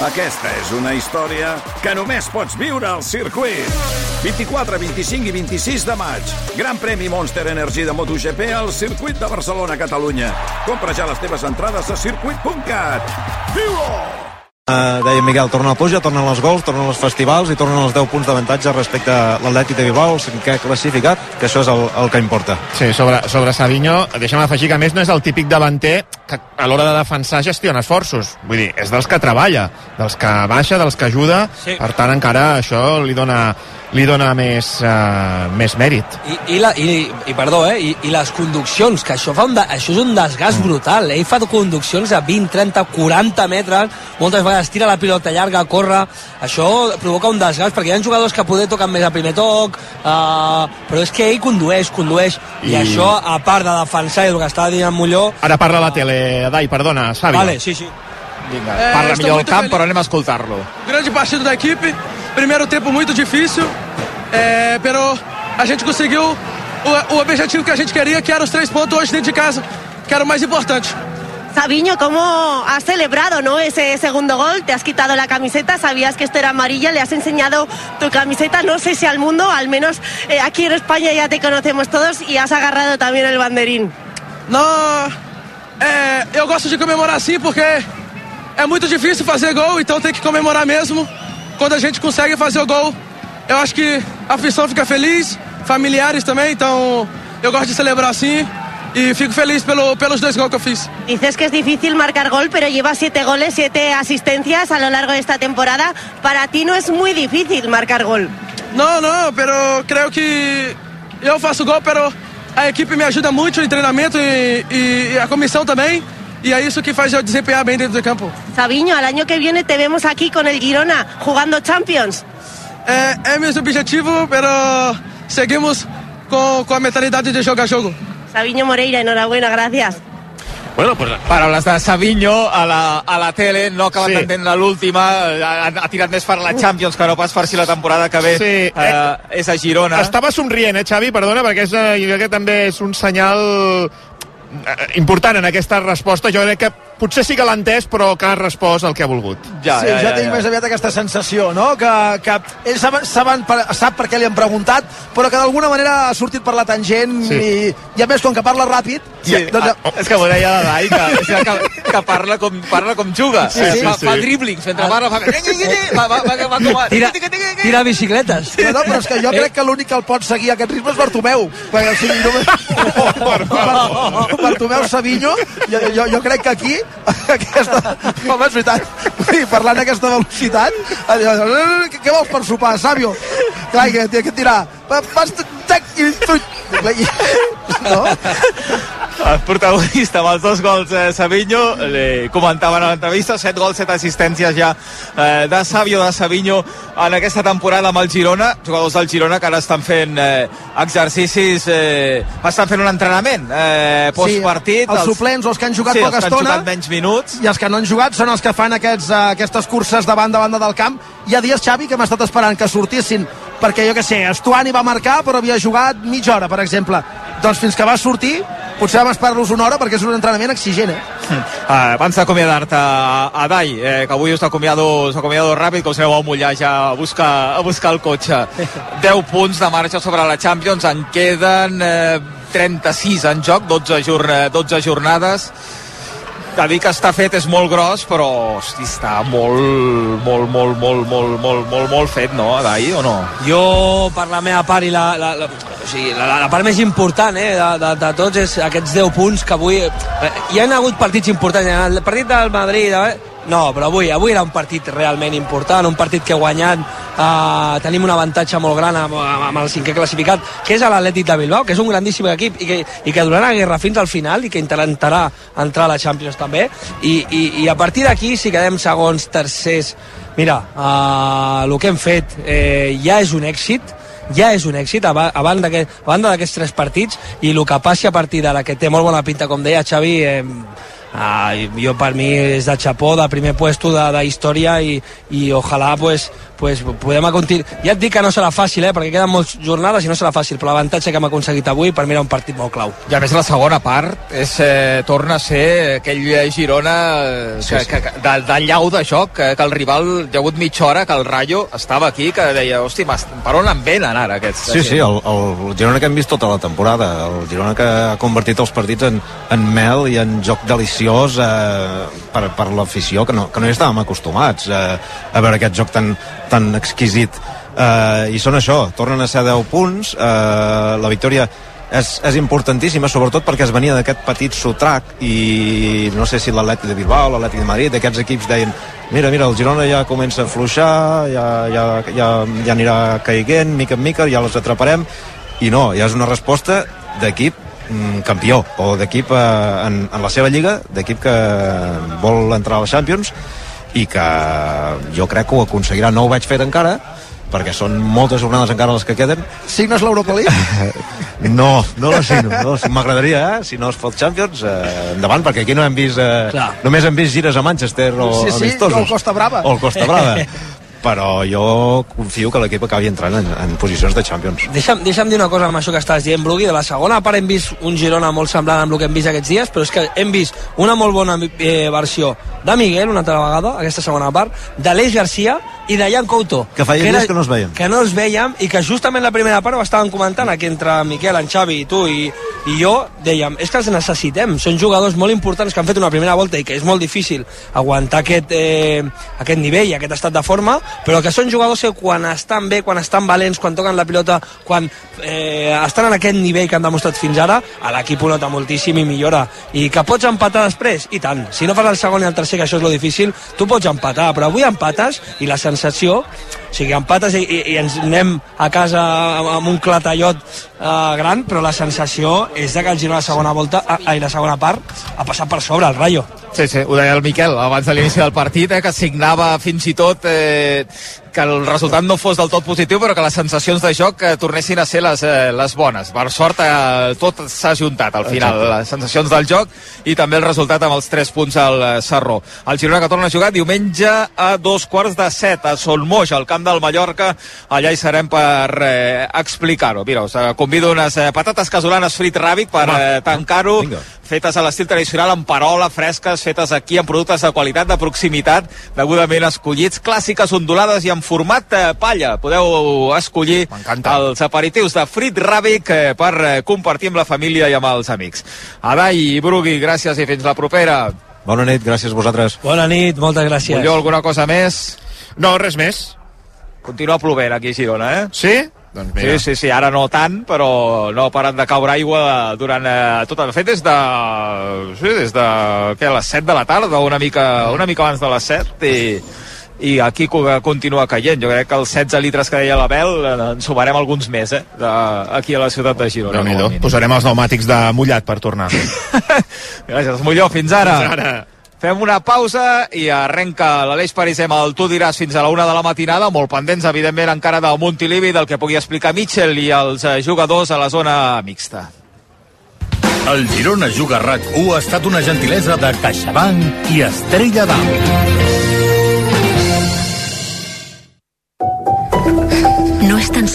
Aquesta és una història que només pots viure al circuit. 24, 25 i 26 de maig. Gran premi Monster Energy de MotoGP al circuit de Barcelona, Catalunya. Compra ja les teves entrades a circuit.cat. Viu-ho! Uh, deia Miguel, torna el puja, tornen els gols, tornen els festivals i tornen els 10 punts d'avantatge respecte a l'Atlètic de Bilbao, el cinquè classificat, que això és el, el que importa. Sí, sobre, sobre Savinho, deixa'm afegir que a més no és el típic davanter que a l'hora de defensar gestiona esforços. Vull dir, és dels que treballa, dels que baixa, dels que ajuda, sí. per tant encara això li dona li dona més, uh, més mèrit. I, i, la, i, i perdó, eh? I, i les conduccions, que això, fa un de, això és un desgast mm. brutal. Ell fa conduccions a 20, 30, 40 metres, moltes vegades tira la pilota llarga, corre, això provoca un desgast, perquè hi ha jugadors que poder toquen més a primer toc, uh, però és que ell condueix, condueix, i, i això, a part de defensar i el que estava dient Molló... Ara parla la tele, Dai, perdona, Savi. Vale, sí, sí. Vinga, é, parla millor al camp, feliz. però anem a escoltar-lo. Grande partido da equipe, primeiro tempo muito difícil, é, pero a gente conseguiu o, o objetivo que a gente queria, que era os três pontos hoje dentro de casa, que era o mais importante. Sabiño, ¿cómo has celebrado ¿no? ese segundo gol? Te has quitado la camiseta, sabías que esto era amarilla, le has enseñado tu camiseta, no sé si al mundo, al menos eh, aquí en España ya te conocemos todos y has agarrado también el banderín. No, é, eu gosto de comemorar assim porque é muito difícil fazer gol, então tem que comemorar mesmo. Quando a gente consegue fazer o gol, eu acho que a afição fica feliz, familiares também, então eu gosto de celebrar assim y fico feliz pelo, pelos dos goles que fiz. Dices que es difícil marcar gol, pero llevas siete goles, siete asistencias a lo largo de esta temporada. Para ti no es muy difícil marcar gol. No, no, pero creo que eu faço gol, pero a equipe me ajuda muito em treinamento e, e, e a comissão também. y es eso que faz yo desempeñar bien dentro del campo. Sabiño, al año que viene te vemos aquí con el Girona jugando Champions. É, é meu objetivo, pero seguimos con, con a mentalidade de jogar jogo. Sabiño Moreira, enhorabuena, gracias. Bueno, pues paraules de Savinho a la, a la tele, no acaba sí. d'entendre l'última, ha, ha tirat més per la Champions que no pas per si la temporada que ve sí. eh, és a Girona. Estava somrient, eh, Xavi? Perdona, perquè és, jo crec que també és un senyal Eh, important en aquesta resposta. Jo crec que potser sí que l'ha entès, però que ha respost el que ha volgut. Ja, sí, ja, ja, ja tinc ja. més aviat aquesta sensació, no? Que, que ell sap, saben, sap per què li han preguntat, però que d'alguna manera ha sortit per la tangent sí. i, i a més, com que parla ràpid... Sí, doncs... ah, és que ho deia la Dai, que, que, que parla, com, parla com juga. Sí, sí, fa, sí. fa dribblings, mentre parla fa... Va, va, va, va, va, tira, tira bicicletes. No, no, però és que jo crec que l'únic que el pot seguir a aquest ritme és Bartomeu. Perquè, o sigui, només... Oh. Bartomeu Savinho, jo, jo, jo crec que aquí, aquesta... Home, és veritat, dir, parlant d'aquesta velocitat, què, què vols per sopar, Sàvio? Clar, que, que tirar... Vas, tac, i... No? El protagonista amb els dos gols eh, Savinho eh, comentaven a l'entrevista 7 gols, 7 assistències ja eh, de Savio de Savinho en aquesta temporada amb el Girona. Jugadors del Girona que ara estan fent eh, exercicis eh, estan fent un entrenament eh, postpartit. Sí, els, els suplents o els que han jugat sí, poca estona jugat menys minuts. i els que no han jugat són els que fan aquests, uh, aquestes curses de banda a banda del camp. Hi ha dies, Xavi, que hem estat esperant que sortissin perquè jo que sé, Estuani va marcar però havia jugat mitja hora, per exemple. Doncs fins que va sortir potser vam esperar-los una hora perquè és un entrenament exigent, eh? Uh, abans d'acomiadar-te a, a Dai, eh, que avui us acomiado, acomiado ràpid, com sabeu, a mullar ja a buscar, a buscar el cotxe. 10 punts de marxa sobre la Champions, en queden eh, 36 en joc, 12, jorn 12 jornades de dir que està fet és molt gros, però hosti, està molt, molt, molt, molt, molt, molt, molt, molt fet, no, Adai, o no? Jo, per la meva part i la, la, la, o sigui, la, la part més important eh, de, de, de tots és aquests 10 punts que avui... Eh, hi ha hagut partits importants, el partit del Madrid, eh, no, però avui, avui era un partit realment important, un partit que guanyat eh, tenim un avantatge molt gran amb, amb el cinquè classificat, que és l'Atlètic de Bilbao, que és un grandíssim equip i que, i que durarà guerra fins al final i que intentarà entrar a la Champions també. I, i, i a partir d'aquí, si quedem segons, tercers... Mira, eh, el que hem fet eh, ja és un èxit, ja és un èxit a, banda d'aquests tres partits i el que passi a partir d'ara que té molt bona pinta com deia Xavi eh, uh, jo per mi és de xapó, de primer puesto de, de història i, i ojalà pues, pues, podem continuar. Ja et dic que no serà fàcil, eh, perquè queden moltes jornades i no serà fàcil, però l'avantatge que hem aconseguit avui per mi era un partit molt clau. I a més la segona part és, eh, torna a ser aquell Girona eh, Sí, que, sí. que, que, de, de llau de joc, que, que el rival hi ha hagut mitja hora que el Rayo estava aquí, que deia, hosti, mas- per on en venen ara aquests? Sí, sí, el, el Girona que hem vist tota la temporada, el Girona que ha convertit els partits en, en mel i en joc deliciós eh, per, per l'afició, que, no, que no hi estàvem acostumats eh, a veure aquest joc tan, tan exquisit. Eh, I són això, tornen a ser 10 punts, eh, la victòria és, és importantíssima, sobretot perquè es venia d'aquest petit sotrac i no sé si l'Atleti de Bilbao, l'Atleti de Madrid, d'aquests equips deien mira, mira, el Girona ja comença a fluixar, ja, ja, ja, ja anirà caiguent, mica en mica, ja les atraparem, i no, ja és una resposta d'equip mm, campió, o d'equip eh, en, en la seva lliga, d'equip que vol entrar a la Champions, i que jo crec que ho aconseguirà, no ho vaig fer encara, perquè són moltes jornades encara les que queden, Signes l'Europa League? no, no la signo. No. M'agradaria, eh? Si no es pot Champions, eh, endavant, perquè aquí no hem vist... Eh, Clar. només hem vist gires a Manchester o Sí, sí, amistosos. o al Costa Brava. O al Costa Brava. Però jo confio que l'equip acabi entrant en, en posicions de Champions. Deixa'm, deixa'm dir una cosa amb això que estàs dient, Brugui. De la segona part hem vist un Girona molt semblant amb el que hem vist aquests dies, però és que hem vist una molt bona eh, versió de Miguel, una altra vegada, aquesta segona part, de l'Eix Garcia i de Jan Couto. Que feia dies que no es veien. Que no els veiem i que justament la primera part ho estàvem comentant aquí entre Miquel, en Xavi i tu i, i jo, dèiem, és que els necessitem, són jugadors molt importants que han fet una primera volta i que és molt difícil aguantar aquest, eh, aquest nivell i aquest estat de forma, però que són jugadors que quan estan bé, quan estan valents, quan toquen la pilota, quan eh, estan en aquest nivell que han demostrat fins ara, a l'equip ho nota moltíssim i millora. I que pots empatar després? I tant. Si no fas el segon i el tercer, que això és lo difícil, tu pots empatar, però avui empates i la sensació, o sigui, empates i, i, i ens anem a casa amb, amb un clatallot eh, gran, però la sensació és de que el Girona la segona volta, ai, la segona part, ha passat per sobre el Rayo. Sí, sí, ho deia el Miquel abans de l'inici del partit, eh, que signava fins i tot eh, que el resultat no fos del tot positiu, però que les sensacions de joc eh, tornessin a ser les, eh, les bones. Per sort, eh, tot s'ha juntat al final, Exacte. les sensacions del joc i també el resultat amb els 3 punts al eh, Sarró. El Girona que torna a jugar diumenge a dos quarts de set a Solmoix, al camp del Mallorca. Allà hi serem per eh, explicar-ho. Mira, us eh, convido unes eh, patates casolanes frit ràbic per eh, tancar-ho fetes a l'estil tradicional amb parola, fresques, fetes aquí amb productes de qualitat, de proximitat, degudament escollits, clàssiques, ondulades i en format eh, palla. Podeu escollir els aperitius de Frit Ràbic eh, per eh, compartir amb la família i amb els amics. Adai i Brugui, gràcies i fins la propera. Bona nit, gràcies a vosaltres. Bona nit, moltes gràcies. Molló, alguna cosa més? No, res més. Continua plovent aquí a Girona, eh? Sí? Doncs mira. Sí, sí, sí, ara no tant, però no parat de caure aigua durant eh, tot el fet des de, sí, des de què, les 7 de la tarda, una mica, una mica abans de les 7 i, i aquí co- continua caient. Jo crec que els 16 litres que deia l'Abel eh, en sumarem alguns més, eh, de, aquí a la ciutat de Girona. a mínim. Posarem els pneumàtics de mullat per tornar. Gràcies, Molló, fins ara. Fins ara. Fem una pausa i arrenca l'Aleix Parisem al Tu diràs fins a la una de la matinada, molt pendents, evidentment, encara del Montilivi, del que pugui explicar Mitchell i els eh, jugadors a la zona mixta. El Girona Juga RAC1 ha estat una gentilesa de CaixaBank i Estrella d'Am.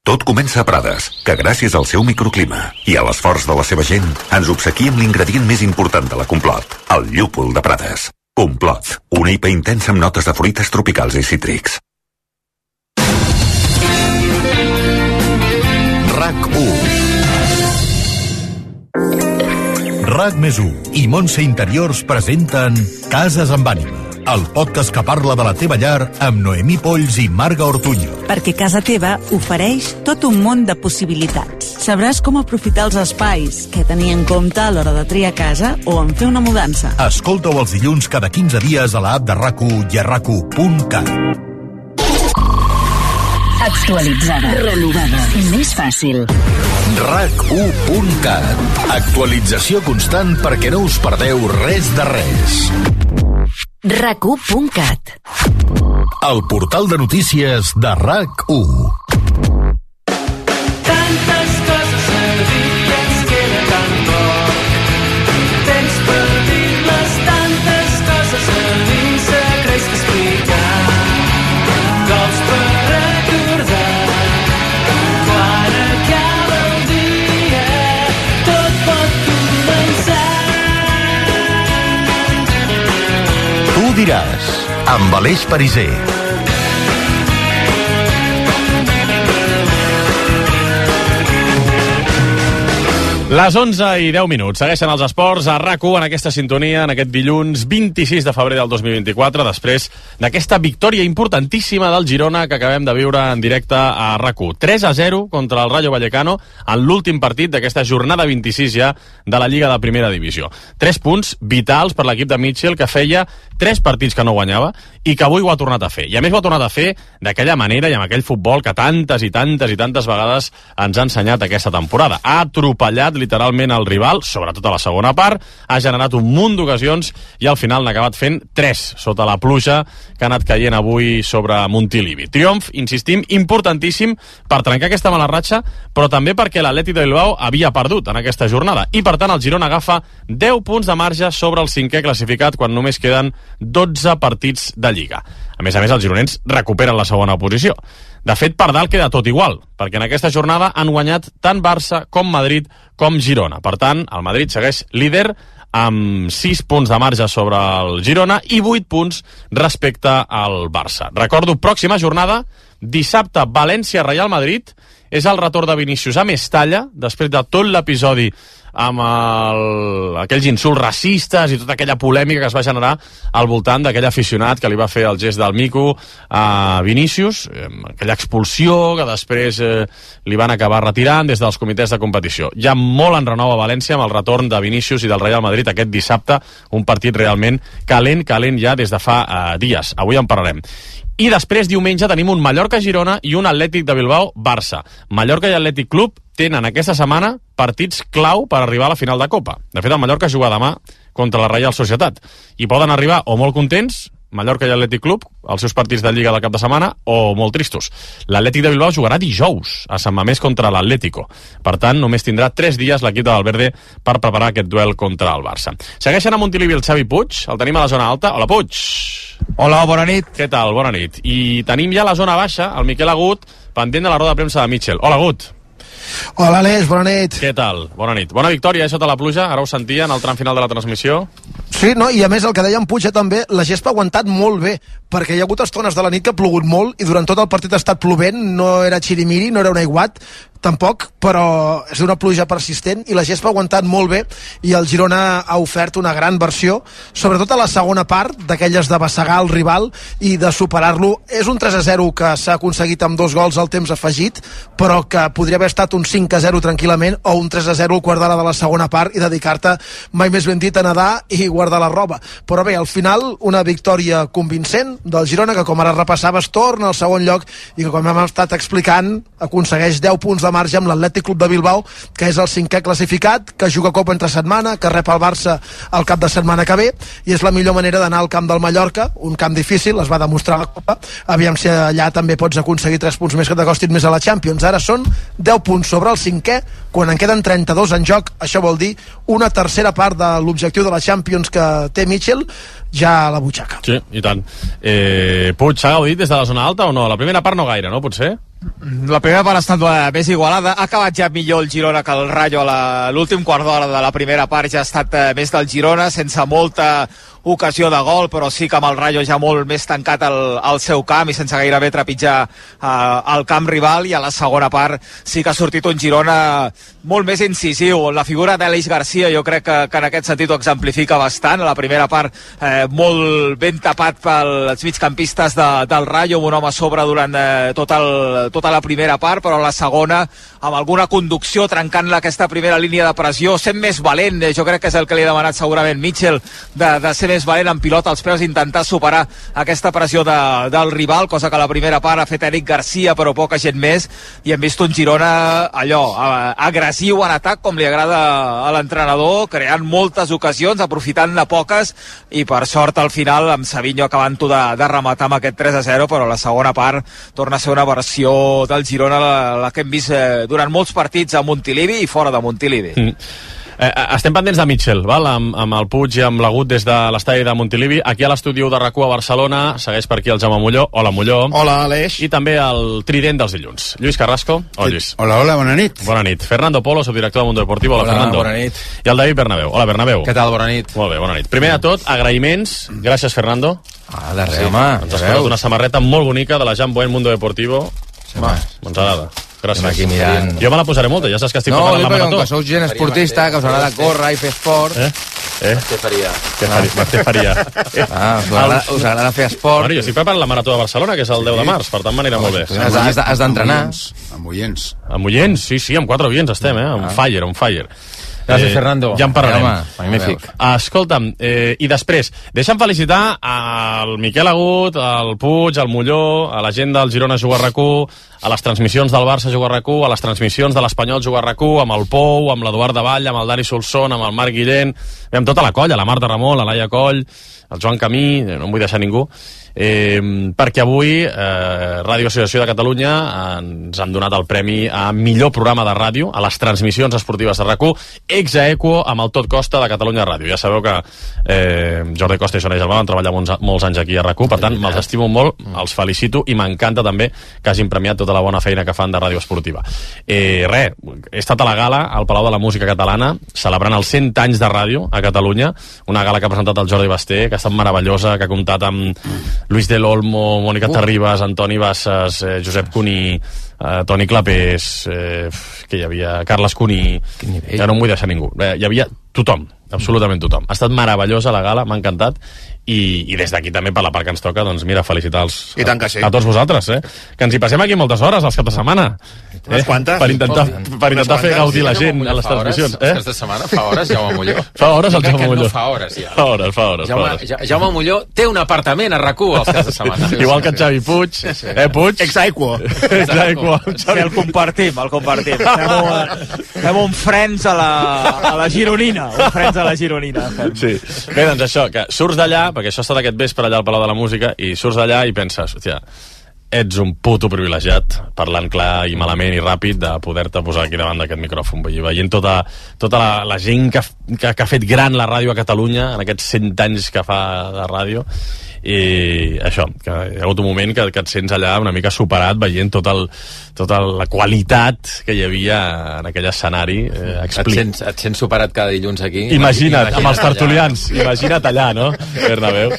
Tot comença a Prades, que gràcies al seu microclima i a l'esforç de la seva gent ens obsequia amb l'ingredient més important de la Complot, el llúpol de Prades. Complot, una IPA intensa amb notes de fruites tropicals i cítrics. RAC1 RAC més 1 i Montse Interiors presenten Cases amb ànima el podcast que parla de la teva llar amb Noemí Polls i Marga Ortuño. Perquè casa teva ofereix tot un món de possibilitats. Sabràs com aprofitar els espais, què tenir en compte a l'hora de triar casa o en fer una mudança. Escolta-ho els dilluns cada 15 dies a l'app de rac i a rac Actualitzada. Renovada. Més fàcil. RAC1.cat Actualització constant perquè no us perdeu res de res. RAC1.cat El portal de notícies de RAC1. Diràs, amb Aleix Pariser. Les 11 i 10 minuts. Segueixen els esports a rac en aquesta sintonia, en aquest dilluns 26 de febrer del 2024, després d'aquesta victòria importantíssima del Girona que acabem de viure en directe a rac 3 a 0 contra el Rayo Vallecano en l'últim partit d'aquesta jornada 26 ja de la Lliga de Primera Divisió. Tres punts vitals per l'equip de Mitchell que feia tres partits que no guanyava i que avui ho ha tornat a fer. I a més ho ha tornat a fer d'aquella manera i amb aquell futbol que tantes i tantes i tantes vegades ens ha ensenyat aquesta temporada. Ha atropellat literalment el rival, sobretot a la segona part, ha generat un munt d'ocasions i al final n'ha acabat fent tres sota la pluja que ha anat caient avui sobre Montilivi. Triomf, insistim, importantíssim per trencar aquesta mala ratxa, però també perquè l'Atlètic de Bilbao havia perdut en aquesta jornada i per tant el Girona agafa 10 punts de marge sobre el cinquè classificat quan només queden 12 partits de Lliga. A més a més, els gironens recuperen la segona posició. De fet, per dalt queda tot igual, perquè en aquesta jornada han guanyat tant Barça com Madrid com Girona. Per tant, el Madrid segueix líder amb 6 punts de marge sobre el Girona i 8 punts respecte al Barça. Recordo, pròxima jornada, dissabte, València-Real Madrid, és el retorn de Vinícius a Mestalla, després de tot l'episodi amb el, aquells insults racistes i tota aquella polèmica que es va generar al voltant d'aquell aficionat que li va fer el gest del mico a Vinícius, aquella expulsió que després eh, li van acabar retirant des dels comitès de competició. Ha molt en renou a València amb el retorn de Vinícius i del Real Madrid aquest dissabte, un partit realment calent, calent ja des de fa eh, dies. Avui en parlarem. I després, diumenge, tenim un Mallorca-Girona i un Atlètic de Bilbao-Barça. Mallorca i Atlètic Club tenen aquesta setmana partits clau per arribar a la final de Copa. De fet, el Mallorca juga demà contra la Reial Societat. I poden arribar o molt contents, Mallorca i Atlètic Club, els seus partits de Lliga del cap de setmana, o molt tristos. L'Atlètic de Bilbao jugarà dijous a Sant Mamés contra l'Atlético. Per tant, només tindrà 3 dies l'equip de Valverde per preparar aquest duel contra el Barça. Segueixen a Montilivi el Xavi Puig, el tenim a la zona alta. Hola, Puig. Hola, bona nit. Què tal? Bona nit. I tenim ja la zona baixa el Miquel Agut, pendent de la roda de premsa de Mitchell. Hola, Agut. Hola, Aleix, bona nit. Què tal? Bona nit. Bona victòria, eh, sota la pluja. Ara ho sentia en el tram final de la transmissió. Sí, no? i a més el que deia en Puig eh, també, la gespa ha aguantat molt bé, perquè hi ha hagut estones de la nit que ha plogut molt i durant tot el partit ha estat plovent, no era xirimiri, no era un aiguat, tampoc, però és una pluja persistent i la gespa ha aguantat molt bé i el Girona ha ofert una gran versió, sobretot a la segona part, d'aquelles de bassegar el rival i de superar-lo. És un 3 a 0 que s'ha aconseguit amb dos gols al temps afegit, però que podria haver estat un 5 a 0 tranquil·lament o un 3 a 0 al quart d'hora de la segona part i dedicar-te, mai més ben dit, a nedar i guardar la roba. Però bé, al final, una victòria convincent del Girona, que com ara repassaves, torna al segon lloc i que, com hem estat explicant, aconsegueix 10 punts de marge amb l'Atlètic Club de Bilbao, que és el cinquè classificat, que juga Copa entre setmana, que rep el Barça el cap de setmana que ve, i és la millor manera d'anar al camp del Mallorca, un camp difícil, es va demostrar la Copa, aviam si allà també pots aconseguir 3 punts més que t'acostin més a la Champions. Ara són 10 punts sobre el cinquè, quan en queden 32 en joc, això vol dir una tercera part de l'objectiu de la Champions que té Mitchell, ja a la butxaca. Sí, i tant. Eh, Puig, s'ha gaudit des de la zona alta o no? La primera part no gaire, no? Potser? La primera part ha estat més igualada. Ha acabat ja millor el Girona que el Rayo. L'últim quart d'hora de la primera part ja ha estat eh, més del Girona, sense molta ocasió de gol, però sí que amb el Rayo ja molt més tancat al, al seu camp i sense gairebé trepitjar eh, el camp rival i a la segona part sí que ha sortit un Girona molt més incisiu. La figura d'Aleix Garcia jo crec que, que en aquest sentit ho exemplifica bastant. A la primera part eh, molt ben tapat pels migcampistes de, del Rayo, amb un home a sobre durant eh, tot el, tota la primera part, però a la segona amb alguna conducció trencant aquesta primera línia de pressió, sent més valent, eh, jo crec que és el que li ha demanat segurament Mitchell, de, de ser més valent en pilota als peus, intentar superar aquesta pressió de, del rival, cosa que la primera part ha fet Eric Garcia, però poca gent més, i hem vist un Girona allò, eh, agressiu en atac, com li agrada a l'entrenador, creant moltes ocasions, aprofitant-ne poques, i per sort al final amb Savinho acabant-ho de, de rematar amb aquest 3 a 0, però la segona part torna a ser una versió del Girona la, la que hem vist eh, durant molts partits a Montilivi i fora de Montilivi. Mm. Eh, eh, estem pendents de Mitchell, val? Amb, amb el Puig i amb l'Agut des de l'estadi de Montilivi. Aquí a l'estudi de rac a Barcelona segueix per aquí el Jaume Molló. Hola, Molló. Hola, Aleix. I també el trident dels dilluns. Lluís Carrasco. Hola, Lluís. Hola, hola, bona nit. Bona nit. Fernando Polo, subdirector de Mundo Deportivo. Hola, Hola, Fernando. bona nit. I el David Bernabéu. Hola, Bernabéu. Què tal? Bona nit. Molt bé, bona nit. Primer de tot, agraïments. Gràcies, Fernando. Ah, de res, home. Ens has una samarreta molt bonica de la Jan Buen Mundo Deportivo. Home. Ens agrada. Gràcies. Estem aquí mirant. Jo me la posaré molta, ja saps que estic No, preparant la marató. que sou gent esportista, que us agrada córrer i fer esport... Eh? Eh? Què faria? Què faria? Què faria? Ah, us agrada, us agrada fer esport. Bueno, jo estic preparant la marató de Barcelona, que és el 10 de març, per tant m'anirà molt bé. Has, has, has d'entrenar. Amb oients. Amb oients, sí, sí, amb quatre oients estem, eh? On fire, on fire. Gràcies, Fernando. Ja en parlarem. Home, magnífic. Escolta'm, eh, i després, deixa'm felicitar al Miquel Agut, al Puig, al Molló, a la gent del Girona Jugar rac a les transmissions del Barça Jugar rac a les transmissions de l'Espanyol Jugar rac amb el Pou, amb l'Eduard de Vall, amb el Dani Solson, amb el Marc Guillén, amb tota la colla, la Marta Ramon, la Laia Coll, el Joan Camí, eh, no em vull deixar ningú, eh, perquè avui eh, Ràdio Associació de Catalunya ens han donat el premi a millor programa de ràdio a les transmissions esportives de RAC1 ex aequo amb el Tot Costa de Catalunya Ràdio. Ja sabeu que eh, Jordi Costa i Sonia Gelbà van treballar molts, molts anys aquí a RAC1, per tant, me'ls estimo molt, els felicito i m'encanta també que hagin premiat tota la bona feina que fan de ràdio esportiva. Eh, res, he estat a la gala al Palau de la Música Catalana celebrant els 100 anys de ràdio a Catalunya, una gala que ha presentat el Jordi Basté, que estat meravellosa, que ha comptat amb Luis de l'Olmo, Mònica Uh. Terribas, Antoni Bassas, eh, Josep Cuní, eh, Toni Clapés, eh, que hi havia Carles Cuní, ja no em vull deixar ningú. Eh, hi havia tothom, absolutament tothom. Ha estat meravellosa la gala, m'ha encantat, i, i des d'aquí també per la part que ens toca, doncs mira, felicitar els, I tant que sí. a, a tots vosaltres, eh? Que ens hi passem aquí moltes hores, als cap de setmana. Unes quantes. Per intentar, per intentar fer gaudir la Sí, gent Jaume a les Molló, transmissions. els Eh? caps de setmana, fa hores, Jaume Molló. Fa hores el Jaume que no Molló. fa hores, ja. Fa hores, fa hores. Jaume, fa hores. Ja- Jaume Molló té un apartament a RAC1 als caps de setmana. Igual que en Xavi Puig. Eh, Puig? Exaequo. Exaequo. Sí, el compartim, el compartim. Fem un, fem un friends a la, a la Gironina. Un friends a la Gironina. Fem. Sí. Bé, doncs això, que surts d'allà, perquè això estat aquest vespre allà al Palau de la Música, i surts d'allà i penses, hòstia, ets un puto privilegiat, parlant clar i malament i ràpid, de poder-te posar aquí davant d'aquest micròfon, dir, veient tota, tota la, la gent que, que, que ha fet gran la ràdio a Catalunya en aquests 100 anys que fa de ràdio, i això, que hi ha hagut un moment que, que et sents allà una mica superat veient tot el, tota la qualitat que hi havia en aquell escenari eh, Et sents, et sents superat cada dilluns aquí? Imagina't, amb els allà. tertulians, imagina't allà, no? Bernabéu.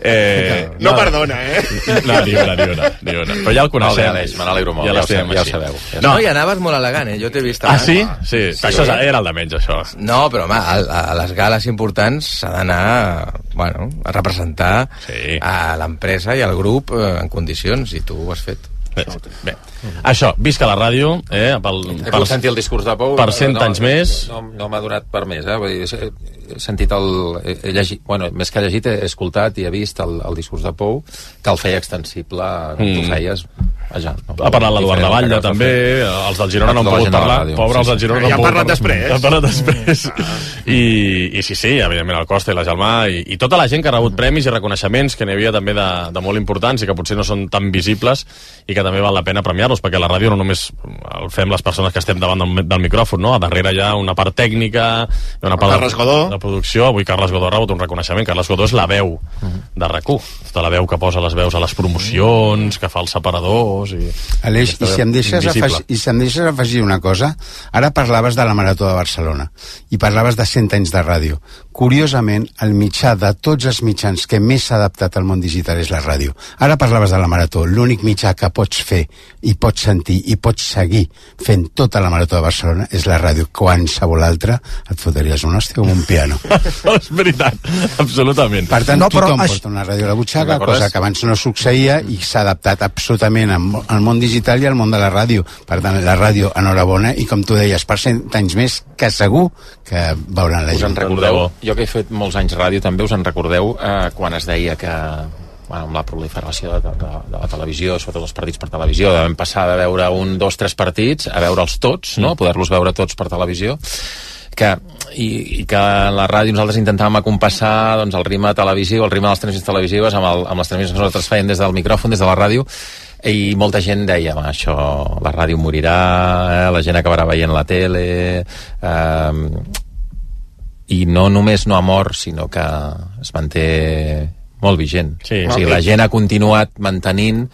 Eh, No perdona, eh? No, ni una, ni una, ni una. Però ja el coneixem. Aleix, me n'alegro molt, ja ho l'estimem sabeu, ja ho sabeu. Ja No, No, i anaves molt elegant, eh? Jo t'he vist ah, sí? Sí, sí. això era el de menys, això. No, però home, a, a les gales importants s'ha d'anar bueno, a representar sí. A l'empresa i al grup eh, en condicions, i tu ho has fet. Bé, bé. Això, visca la ràdio, eh, pel, He pogut sentir el discurs de Pou. per 100 anys més. No, no m'ha donat per més, eh? Vull dir, he, sentit el... He, llegit, bueno, més que llegit, he escoltat i he vist el, el discurs de Pou, que el feia extensible, com Mm. tu feies, vaja. No, Ha parlat l'Eduard de Batlle, Diferent, també, els del Girona no han pogut parlar, ràdio, pobres els del sí. Girona no Ja han pogut parlat parlar. després. Han parlat després. I, I sí, sí, evidentment el Costa i la Gelmà i, i tota la gent que ha rebut premis i reconeixements que n'hi havia també de, de molt importants i que potser no són tan visibles i que també val la pena premiar-los, perquè la ràdio no només el fem les persones que estem davant del, del micròfon, no? A darrere hi ha una part tècnica, una part Carles de, Godó. de producció. Avui Carles Godó ha rebut un reconeixement. Carles Godó és la veu de RAC1. Tota la veu que posa les veus a les promocions, que fa els separadors... I, Aleix, i si, em deixes invisible. afegir, i si em deixes afegir una cosa, ara parlaves de la Marató de Barcelona i parlaves de 100 anys de ràdio. Curiosament, el mitjà de tots els mitjans que més s'ha adaptat al món digital és la ràdio. Ara parlaves de la marató. L'únic mitjà que pots fer i pots sentir i pots seguir fent tota la marató de Barcelona és la ràdio. Qualsevol altra et fotries un hòstia com un piano. és veritat, absolutament. Per tant, No, no, però tothom això- porta una ràdio a la butxaca, cosa que abans no succeïa i s'ha adaptat absolutament al món digital i al món de la ràdio. Per tant, la ràdio, enhorabona, i com tu deies, per cent anys més que segur que veuran la Us en gent. recordeu, jo que he fet molts anys ràdio també, us en recordeu eh, quan es deia que bueno, amb la proliferació de, de, de la televisió, sobretot els partits per televisió, vam passar de veure un, dos, tres partits a veure'ls tots, no? poder-los veure tots per televisió, que, i, i que la ràdio nosaltres intentàvem acompassar doncs, el ritme televisiu, el ritme de les transmissions televisives amb, el, amb les transmissions que nosaltres feien des del micròfon, des de la ràdio, i molta gent deia, "Va, això, la ràdio morirà, eh? la gent acabarà veient la tele... Eh, i no només no ha mort, sinó que es manté molt vigent. Sí. o sigui, la gent ha continuat mantenint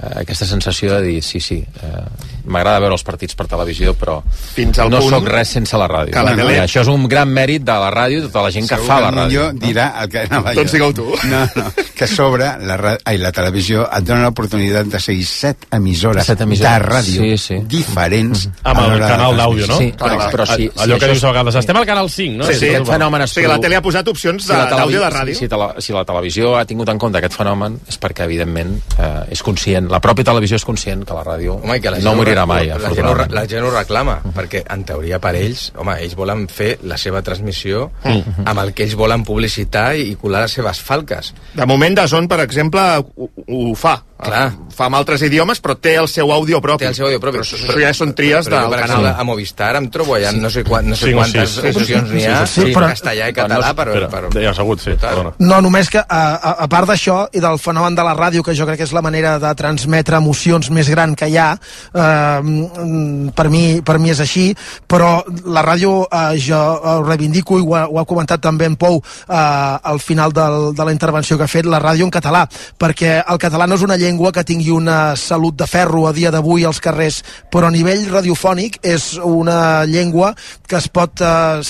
eh, aquesta sensació de dir, sí, sí, eh, m'agrada veure els partits per televisió, però Fins al no punt sóc res sense la ràdio. que la tele- I això és un gran mèrit de la ràdio i de tota la gent que Segur fa que la el ràdio. millor dirà el que anava Doncs digueu tu. No, no, que a sobre la, ai, la televisió et dona l'oportunitat de seguir set emissores, Set emissores. de ràdio Sí, sí. diferents Amb a el l'hora de canal d'àudio, no? Sí, però, però sí, sí, Allò que això dius a vegades, estem al canal 5, no? Sí, sí, aquest fenomen O sigui, la tele ha posat opcions si la de- d'àudio de ràdio. Si, si la televisió ha tingut en compte aquest fenomen és perquè, evidentment, eh, és conscient, la pròpia televisió és conscient que la ràdio Home, que la no morirà mai, la gent, ho, la gent ho reclama, perquè en teoria per ells, home, ells volen fer la seva transmissió Mm. amb el que ells volen publicitar i colar les seves falques. De moment, Dazón, per exemple, ho, ho fa. Clar. Fa amb altres idiomes, però té el seu àudio propi. Té el seu àudio propi. Però això, això ja són tries però, del jo, per canal. exemple, a Movistar em trobo allà no sé, quan, no sé o quantes. Sí, sí, opcions sí, n'hi ha, sí, sí, en però- castellà i català, per, Espera, per, deia assegut, sí. Perdona. No, només que, a, a, a part d'això i del fenomen de la ràdio, que jo crec que és la manera de transmetre emocions més gran que hi ha, eh, per, mi, per mi és així, però la ràdio eh, jo ho reivindico i ho ha, ho ha comentat també en Pou eh, al final del, de la intervenció que ha fet, la ràdio en català, perquè el català no és una llengua que tingui una salut de ferro a dia d'avui als carrers, però a nivell radiofònic és una llengua que es pot, eh,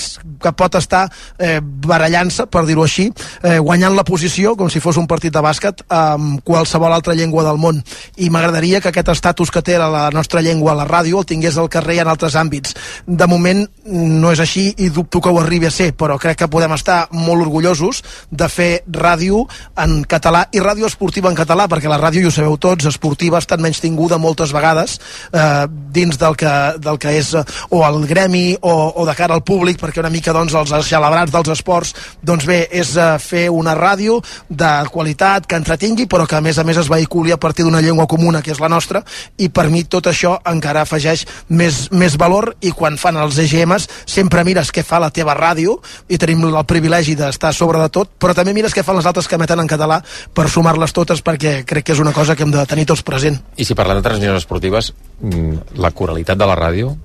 que pot estar eh, barallant-se, per dir-ho així, eh, guanyant la posició, com si fos un partit de bàsquet, amb qualsevol altra llengua del món. I m'agradaria que aquest estatus que té la nostra llengua a la ràdio el tingués al carrer en altres àmbits. De moment no és així i dubto que ho arribi a ser, però crec que podem estar molt orgullosos de fer ràdio en català i ràdio esportiva en català, perquè la ràdio, i ho sabeu tots, esportiva ha estat menys tinguda moltes vegades eh, dins del que, del que és eh, o el gremi o, o de cara al públic, perquè una mica doncs, els celebrats dels esports, doncs bé, és eh, fer una ràdio de qualitat, que entretingui, però que a més a més es vehiculi a partir d'una llengua comuna, que és la nostra, i per mi tot això encara afegeix més, més valor i quan fan els EGMs sempre mires què fa la teva ràdio i tenim el privilegi d'estar sobre de tot, però també mires què fan les altres que emeten en català per sumar-les totes perquè crec que és una cosa que hem de tenir tots present. I si parlem de transmissions esportives, mm, la coralitat de la ràdio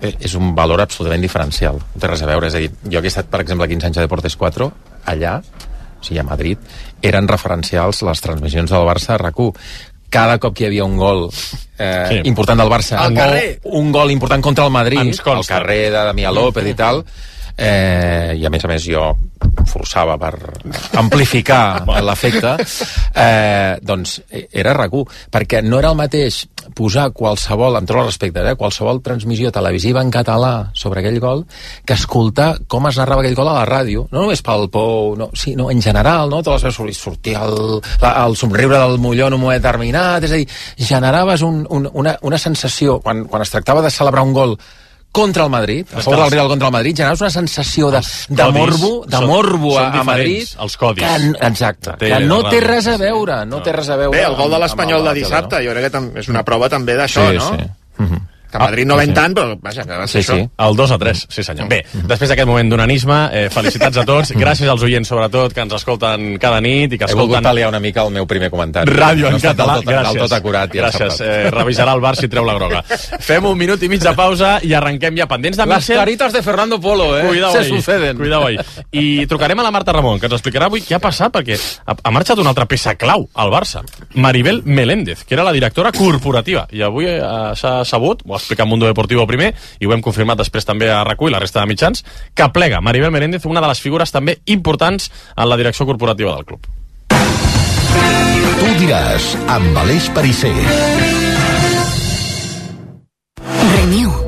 eh, és un valor absolutament diferencial. No té res a veure. És a dir, jo que he estat, per exemple, 15 anys a Deportes 4, allà, o sigui, a Madrid, eren referencials les transmissions del Barça a RAC1 cada cop que hi havia un gol eh, Sí. important del Barça Al o carrer. un gol important contra el Madrid al carrer de Damià López i tal eh, i a més a més jo forçava per amplificar l'efecte eh, doncs era RAC1 perquè no era el mateix posar qualsevol, amb tot el respecte eh, qualsevol transmissió televisiva en català sobre aquell gol que escoltar com es narrava aquell gol a la ràdio no només pel Pou, no, sí, no, en general no? totes les veus sortia el, la, el somriure del Molló en un moment determinat és a dir, generaves un, un, una, una sensació quan, quan es tractava de celebrar un gol contra el Madrid, a favor del Real contra el Madrid, generaves una sensació de, de morbo, de morbo a, a Madrid. els codis. Que, exacte, Té que no té res a veure, no té res a veure. Bé, el gol de l'Espanyol de dissabte, jo crec que és una prova també d'això, Sí, no? sí. Que a Madrid no Ah, ven sí. tant, però vaja, que va ser Sí, això. sí, el 2 a 3, sí senyor. Bé, després d'aquest moment d'onanisme, eh, felicitats a tots, gràcies als oients sobretot que ens escolten cada nit i que He volgut escolten pal·liar una mica el meu primer comentari. ràdio no en català. Tot, gràcies. tot acurat i gràcies. Eh, revisarà el bar si treu la groga. Fem un minut i mig de pausa i arrenquem ja pendents de Las Mitchell. caritas de Fernando Polo, eh? Cuidao Se ahí, suceden. Cuidao ahí. I trucarem a la Marta Ramon, que ens explicarà avui què ha passat, perquè ha, ha marxat una altra peça clau al Barça, Maribel Meléndez, que era la directora corporativa, i avui eh, s'ha sabut, explicar Mundo Deportivo primer, i ho hem confirmat després també a RAC1 i la resta de mitjans, que plega Maribel Menéndez, una de les figures també importants en la direcció corporativa del club. Tu diràs, amb Aleix Parisser. Renew.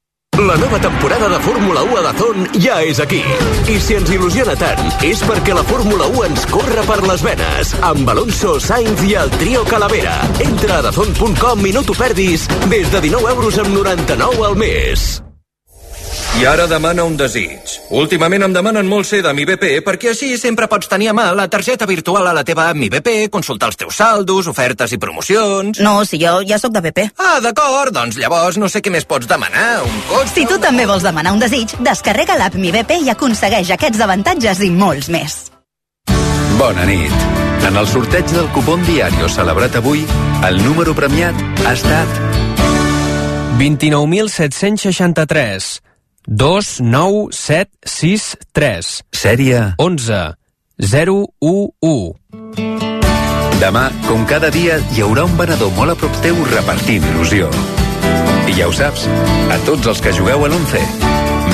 La nova temporada de Fórmula 1 a Dazón ja és aquí. I si ens il·lusiona tant, és perquè la Fórmula 1 ens corre per les venes. Amb Alonso, Sainz i el trio Calavera. Entra a dazón.com i no t'ho perdis des de 19 euros amb 99 al mes. I ara demana un desig. Últimament em demanen molt ser de mi BP perquè així sempre pots tenir a mà la targeta virtual a la teva app Mi BP, consultar els teus saldos, ofertes i promocions... No, si jo ja sóc de BP. Ah, d'acord, doncs llavors no sé què més pots demanar, un cotxe... Si tu també vols demanar un desig, descarrega l'app Mi BP i aconsegueix aquests avantatges i molts més. Bona nit. En el sorteig del cupón diario celebrat avui, el número premiat ha estat 29.763 29763 Sèrie 11 011 Demà, com cada dia, hi haurà un venedor molt a prop teu repartint il·lusió. I ja ho saps, a tots els que jugueu a l'11,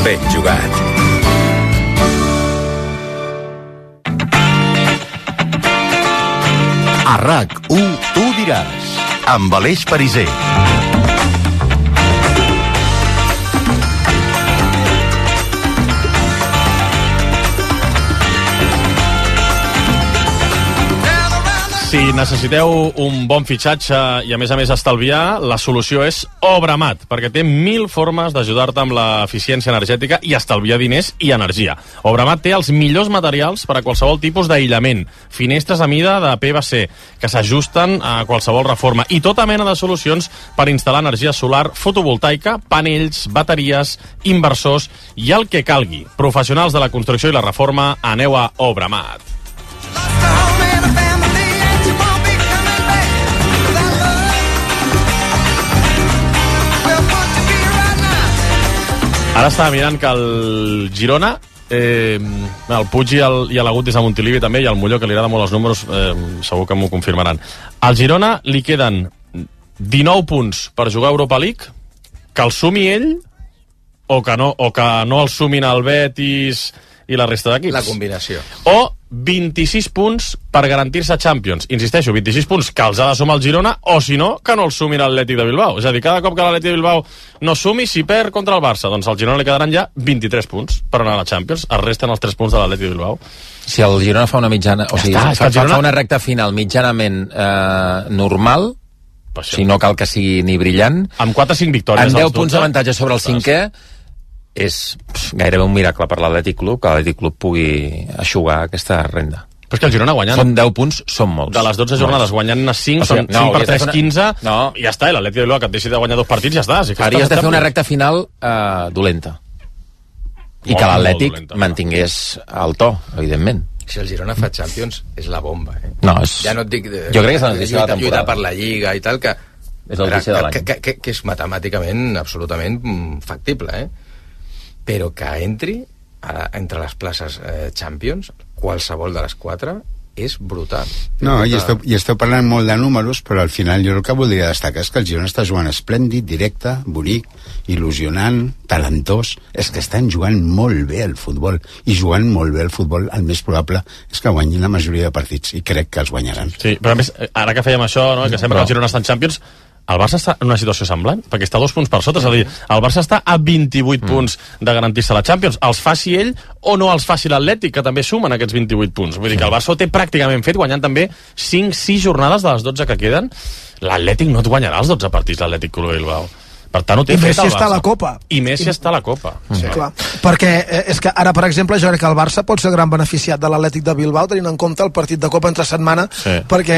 ben jugat. A RAC1, tu diràs, amb Aleix Parisser. Si necessiteu un bon fitxatge i a més a més estalviar, la solució és Obramat, perquè té mil formes d'ajudar-te amb l'eficiència energètica i estalviar diners i energia. Obramat té els millors materials per a qualsevol tipus d'aïllament, finestres a mida de PVC, que s'ajusten a qualsevol reforma, i tota mena de solucions per instal·lar energia solar fotovoltaica, panells, bateries, inversors i el que calgui. Professionals de la construcció i la reforma, aneu a Obramat. Ara estava mirant que el Girona, eh, el Puig i l'Agut des de Montilivi també, i el Molló, que li agrada molt els números, eh, segur que m'ho confirmaran. Al Girona li queden 19 punts per jugar a Europa League, que el sumi ell o que no, o que no el sumin el Betis i la resta d'equips. La combinació. O 26 punts per garantir-se Champions. Insisteixo, 26 punts que els ha de sumar el Girona, o si no, que no el sumin l'Atlètic de Bilbao. És a dir, cada cop que l'Atlètic de Bilbao no sumi, si perd contra el Barça, doncs al Girona li quedaran ja 23 punts per anar a la Champions. Es resten els 3 punts de l'Atlètic de Bilbao. Si el Girona fa una mitjana... O Ja sigui, està, fa, Girona- fa una recta final mitjanament eh, normal, si no cal que sigui ni brillant... Amb 4 o 5 victòries Amb als 10 punts 12. d'avantatge sobre el cinquè, és pff, gairebé un miracle per l'Atlètic Club que l'Atlètic Club pugui aixugar aquesta renda. Però és que el Girona guanyant... Són 10 punts, són molts. De les 12 jornades guanyant 5, O sigui, són 5 no, per hauries de 3, fer 15, No. i ja està, i l'Atlètic de Bilbao que et deixi de guanyar dos partits, ja està. Si Hauries de fer una recta final eh, dolenta. I Molt, que l'Atlètic mantingués el to, evidentment. Si el Girona fa Champions, és la bomba, eh? No, és- Ja no et dic... De, Jo crec que és la notícia de la lluita temporada. per la Lliga i tal, que... És la notícia de l'any. que, que, que, que és matemàticament absolutament mm, factible, eh? Però que entri a, entre les places eh, Champions, qualsevol de les quatre, és brutal. No, i esteu, i esteu parlant molt de números, però al final jo el que voldria destacar és que el Girona està jugant esplèndid, directe, bonic, il·lusionant, talentós. És que estan jugant molt bé al futbol. I jugant molt bé al futbol, el més probable és que guanyin la majoria de partits, i crec que els guanyaran. Sí, però a més, eh, ara que fèiem això, no, que sembla Però- que el Girona està en Champions, el Barça està en una situació semblant, perquè està a dos punts per sota, és a dir, el Barça està a 28 Mm. punts de garantir-se la Champions. Els faci ell o no els faci l'Atlètic, que també sumen aquests 28 punts. Vull dir que el Barça ho té pràcticament fet, guanyant també 5-6 jornades de les 12 que queden. L'Atlètic no et guanyarà els 12 partits, l'Atlètic Club Bilbao. Per tant, ho té I Messi el està a la Copa. I Messi està a la Copa. Sí. Clar, perquè eh, és que ara, per exemple, jo crec que el Barça pot ser gran beneficiat de l'Atlètic de Bilbao tenint en compte el partit de Copa entre setmana Sí. perquè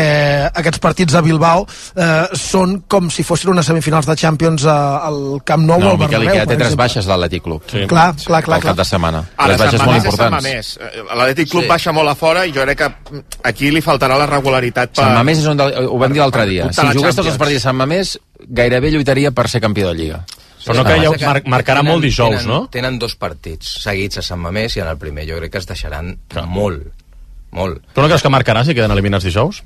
aquests partits a Bilbao eh, són com si fossin unes semifinals de Champions eh, al Camp Nou o No, al Miquel, i Bernabéu, que ja té tres baixes l'Atlètic Club. Sí. Clar, clar, clar, El cap clar. de setmana. Ara, Tres baixes molt importants. Eh, L'Atlètic Club Sí. baixa molt a fora i jo crec que mm, aquí li faltarà la regularitat per... Sant Mamés és on, de- ho vam dir l'altre dia. Si a jugués tots els partits a Sant Mamés, gairebé lluitaria per ser campió de Lliga. Però no creieu- mar- marcarà molt dijous, tenen, no? Tenen dos partits seguits a Sant Mamés i en el primer jo crec que es deixaran molt, molt. Tu no creus que marcarà si queden eliminats dijous?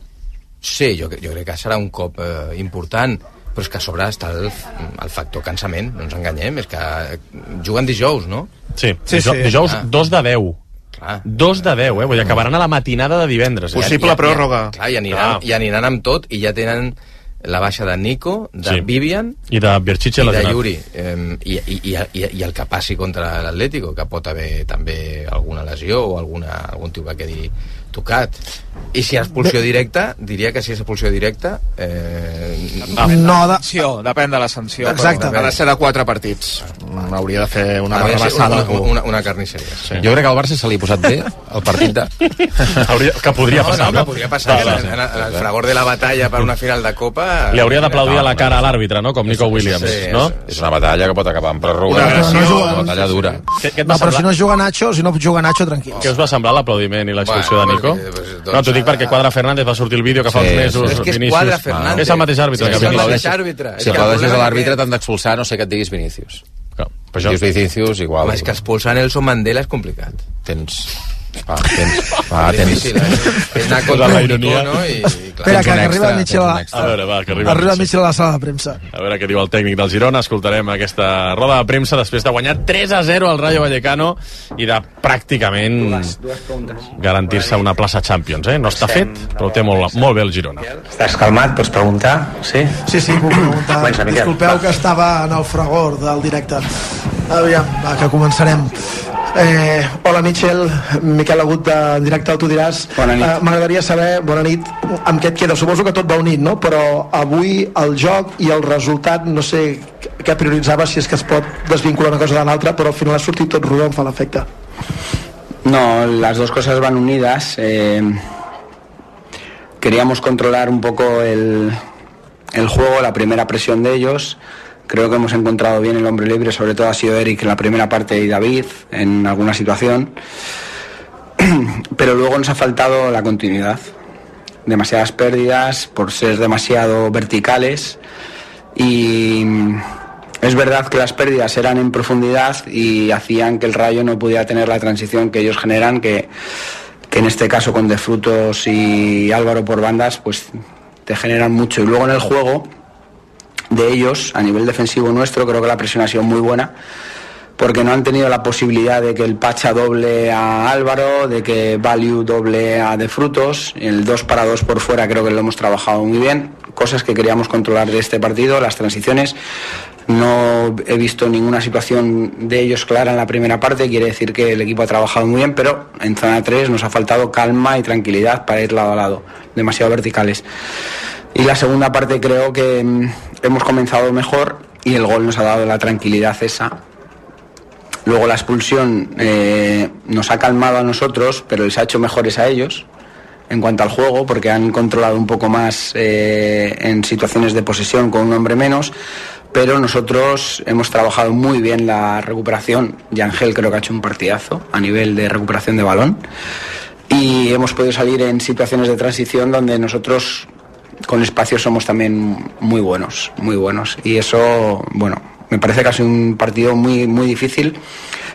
Sí, jo, jo crec que serà un cop eh, important, però és que a sobre està el, el factor cansament, no ens enganyem, és que juguen dijous, no? Sí, Sí, dijous, sí. dijous Ah. 2 de 10. Clar. 2 de 10, eh? Vull dir, acabaran a la matinada de divendres. Eh? I- i- i- Clar, i aniran, i aniran amb tot, i ja tenen la baixa de Nico, de Sí. Vivian I de Birchiche i de. Yuri eh, i, i, i, i, i el que passi contra l'Atlético que pot haver també alguna lesió o alguna, algun tio que quedi tocat i si és expulsió directa diria que si és expulsió directa eh, Depèn de No, de- sanció, depèn de la sanció. Exacte. Ha de ser de quatre partits. Hauria de fer una Ha de ser barrabassada. una, una, una carnisseria sí. Jo crec que al Barça se li ha posat bé el partit de... Hauria, que podria no, passar, no, no? que podria passar Va, va, en, sí. en, en el fragor de la batalla per una final de Copa Li hauria d'aplaudir a la cara a l'àrbitre, no? Com Nico Williams, sí, no? És una batalla que pot acabar en pròrroga. Una agressió. Una, una batalla dura. Què, què No, però si no juga Nacho, si no juga Nacho, tranquil. Què us va semblar l'aplaudiment i l'expulsió de Nico? Perquè, pues, doncs, no, t'ho dic perquè Quadra Fernández va sortir el vídeo que fa Sí, uns mesos. és que és Vinícius. Quadra Fernández És el mateix àrbitre Sí, que és el mateix àrbitre. És Si aplaudeixes a l'àrbitre t'han d'expulsar, no sé què et diguis Vinícius. Clar, Però jo... Dius Vinícius, igual. Home, és que expulsar Nelson Mandela és complicat Tens... Va, tens... Va, tens... Difícil, eh? És anar Posar contra la ironia. icono i, i clar. Espera, que, que arriba extra, el Mitchell a. A veure, va, que arriba. Arriba el Mitchell. A la sala de premsa. A veure què diu el tècnic del Girona. Escoltarem aquesta roda de premsa després de guanyar 3 a 0 al Rayo Vallecano i de pràcticament garantir-se una plaça Champions. Eh? No està fet, però ho té molt, molt bé el Girona. Estàs calmat? Pots preguntar? Sí? Sí, sí, puc preguntar. Comença. Disculpeu que estava en el fragor del directe. Aviam, va, que començarem. Eh, hola, Michel. Miquel Agut, de directe, tu diràs. Bona nit. Eh, M'agradaria saber, bona nit, amb què et queda. Suposo que tot va unit, no? Però avui el joc i el resultat, no sé què prioritzava, si és que es pot desvincular una cosa de l'altra, però al final ha sortit tot rodó, em fa l'efecte. No, las dos cosas van unidas. eh, queríamos controlar un poco el, el juego, la primera presión de ellos. Creo que hemos encontrado bien el hombre libre, sobre todo ha sido Eric en la primera parte y David en alguna situación. Pero luego nos ha faltado la continuidad. Demasiadas pérdidas por ser demasiado verticales y es verdad que las pérdidas eran en profundidad y hacían que el Rayo no pudiera tener la transición que ellos generan, que, en este caso con De Frutos y Álvaro por bandas, pues te generan mucho. Y luego en el juego de ellos, a nivel defensivo nuestro, creo que la presión ha sido muy buena, porque no han tenido la posibilidad de que el Pacha doble a Álvaro, de que Value doble a De Frutos, el 2 para 2 por fuera creo que lo hemos trabajado muy bien, cosas que queríamos controlar de este partido, las transiciones. No he visto ninguna situación de ellos clara en la primera parte, quiere decir que el equipo ha trabajado muy bien, pero en zona 3 nos ha faltado calma y tranquilidad para ir lado a lado, demasiado verticales. Y la segunda parte creo que mm, hemos comenzado mejor y el gol nos ha dado la tranquilidad esa. Luego la expulsión eh, nos ha calmado a nosotros, pero les ha hecho mejores a ellos en cuanto al juego, porque han controlado un poco más eh, en situaciones de posesión con un hombre menos, pero nosotros hemos trabajado muy bien la recuperación. Y Ángel creo que ha hecho un partidazo a nivel de recuperación de balón. Y hemos podido salir en situaciones de transición donde nosotros con espacio somos también muy buenos, muy buenos. Y eso, bueno, me parece que ha sido un partido muy, muy difícil.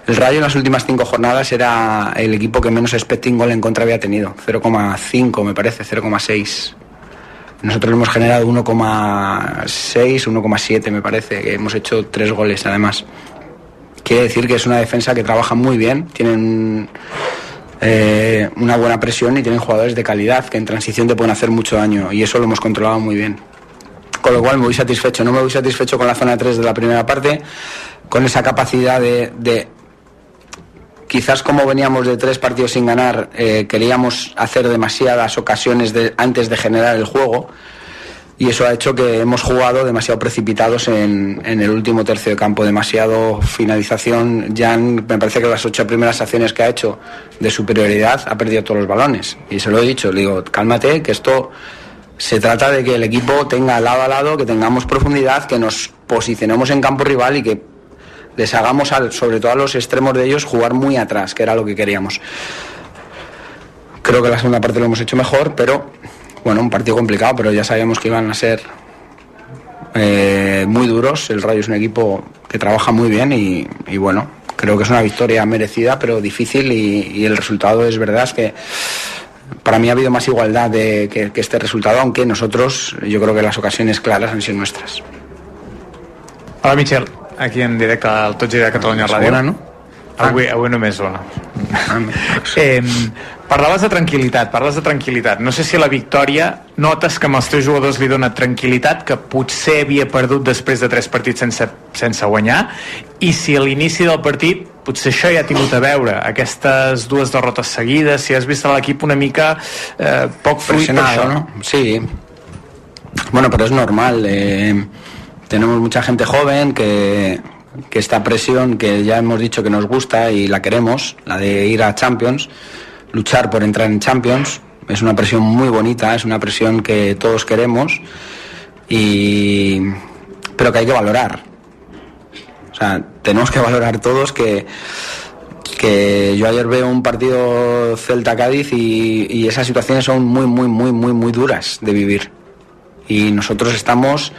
El Rayo en las últimas cinco jornadas era el equipo que menos expecting goal en contra había tenido, 0,5 me parece, 0,6. Nosotros hemos generado 1,6, 1,7 me parece, que hemos hecho tres goles además. Quiere decir que es una defensa que trabaja muy bien, tienen eh, una buena presión y tienen jugadores de calidad que en transición te pueden hacer mucho daño y eso lo hemos controlado muy bien. Con lo cual me voy satisfecho, no me voy satisfecho con la zona 3 de la primera parte, con esa capacidad de, de quizás como veníamos de tres partidos sin ganar, eh, queríamos hacer demasiadas ocasiones de- antes de generar el juego y eso ha hecho que hemos jugado demasiado precipitados en, en el último tercio de campo, demasiado finalización. Jan, me parece que las ocho primeras acciones que ha hecho de superioridad ha perdido todos los balones. Y se lo he dicho, le digo, cálmate, que esto se trata de que el equipo tenga lado a lado, que tengamos profundidad, que nos posicionemos en campo rival y que les hagamos, al, sobre todo a los extremos de ellos, jugar muy atrás, que era lo que queríamos. Creo que la segunda parte lo hemos hecho mejor, pero bueno, un partido complicado, pero ya sabíamos que iban a ser eh, muy duros. El Rayo es un equipo que trabaja muy bien y, y bueno, creo que es una victoria merecida, pero difícil y, y el resultado es verdad es que para mí ha habido más igualdad de, que, que este resultado, aunque nosotros yo creo que las ocasiones claras han sido nuestras. Hola, Michel. Aquí en directe al i de Catalunya Ràdio. Segona, no? Avui, avui només una. eh, parlaves de tranquil·litat, parles de tranquil·litat. No sé si la victòria notes que amb els teus jugadors li dona tranquil·litat, que potser havia perdut després de tres partits sense, sense guanyar, i si a l'inici del partit potser això ja ha tingut a veure, aquestes dues derrotes seguides, si has vist a l'equip una mica eh, poc fluid per això. ¿no? Sí. Bueno, pero es normal. eh, tenemos mucha gente joven que, que esta presión que ya hemos dicho que nos gusta y la queremos, la de ir a Champions, luchar por entrar en Champions, es una presión muy bonita, es una presión que todos queremos, y, pero que hay que valorar. O sea, tenemos que valorar todos que, que yo ayer veo un partido Celta-Cádiz y, y esas situaciones son muy, muy, muy, muy, muy duras de vivir. Y nosotros estamos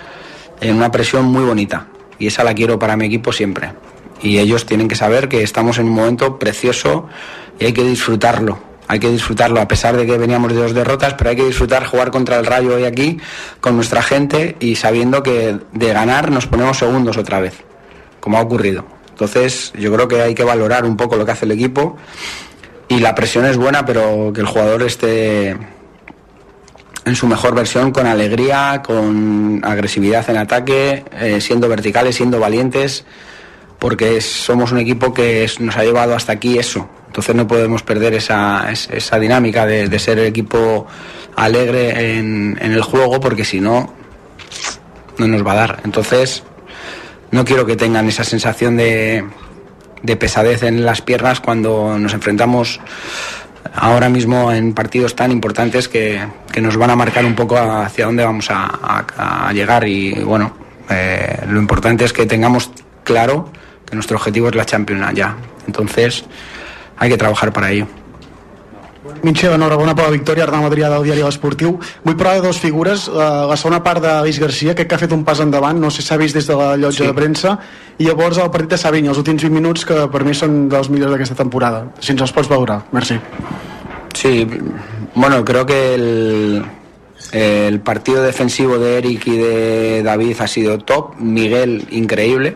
en una presión muy bonita y esa la quiero para mi equipo siempre. Y ellos tienen que saber que estamos en un momento precioso y hay que disfrutarlo. Hay que disfrutarlo a pesar de que veníamos de dos derrotas, pero hay que disfrutar jugar contra el Rayo hoy aquí con nuestra gente y sabiendo que de ganar nos ponemos segundos otra vez, como ha ocurrido. Entonces yo creo que hay que valorar un poco lo que hace el equipo y la presión es buena, pero que el jugador esté en su mejor versión, con alegría, con agresividad en ataque, eh, siendo verticales, siendo valientes, porque somos un equipo que nos ha llevado hasta aquí eso. Entonces no podemos perder esa, es- esa dinámica de, ser el equipo alegre en, en el juego, porque si no, no nos va a dar. Entonces, no quiero que tengan esa sensación de, de pesadez en las piernas cuando nos enfrentamos ahora mismo en partidos tan importantes que, que nos van a marcar un poco hacia dónde vamos a llegar y bueno, eh, lo importante es que tengamos claro que nuestro objetivo es la Champions ya. Entonces hay que trabajar para ello. Mitchell, enhorabona per la victòria, Arnau Adrià del diari L'Esportiu. Vull parlar de dues figures. Uh, la segona part d'Aleix Garcia, crec que ha fet un pas endavant, no sé si s'ha vist des de la llotja Sí. de premsa, i llavors el partit de Savinho, els últims 20 minuts, que per mi són dels millors d'aquesta temporada. Si ens els pots veure. Merci. Sí, bueno, creo que el, el partido defensivo de Eric y de David ha sido top. Miguel, increíble.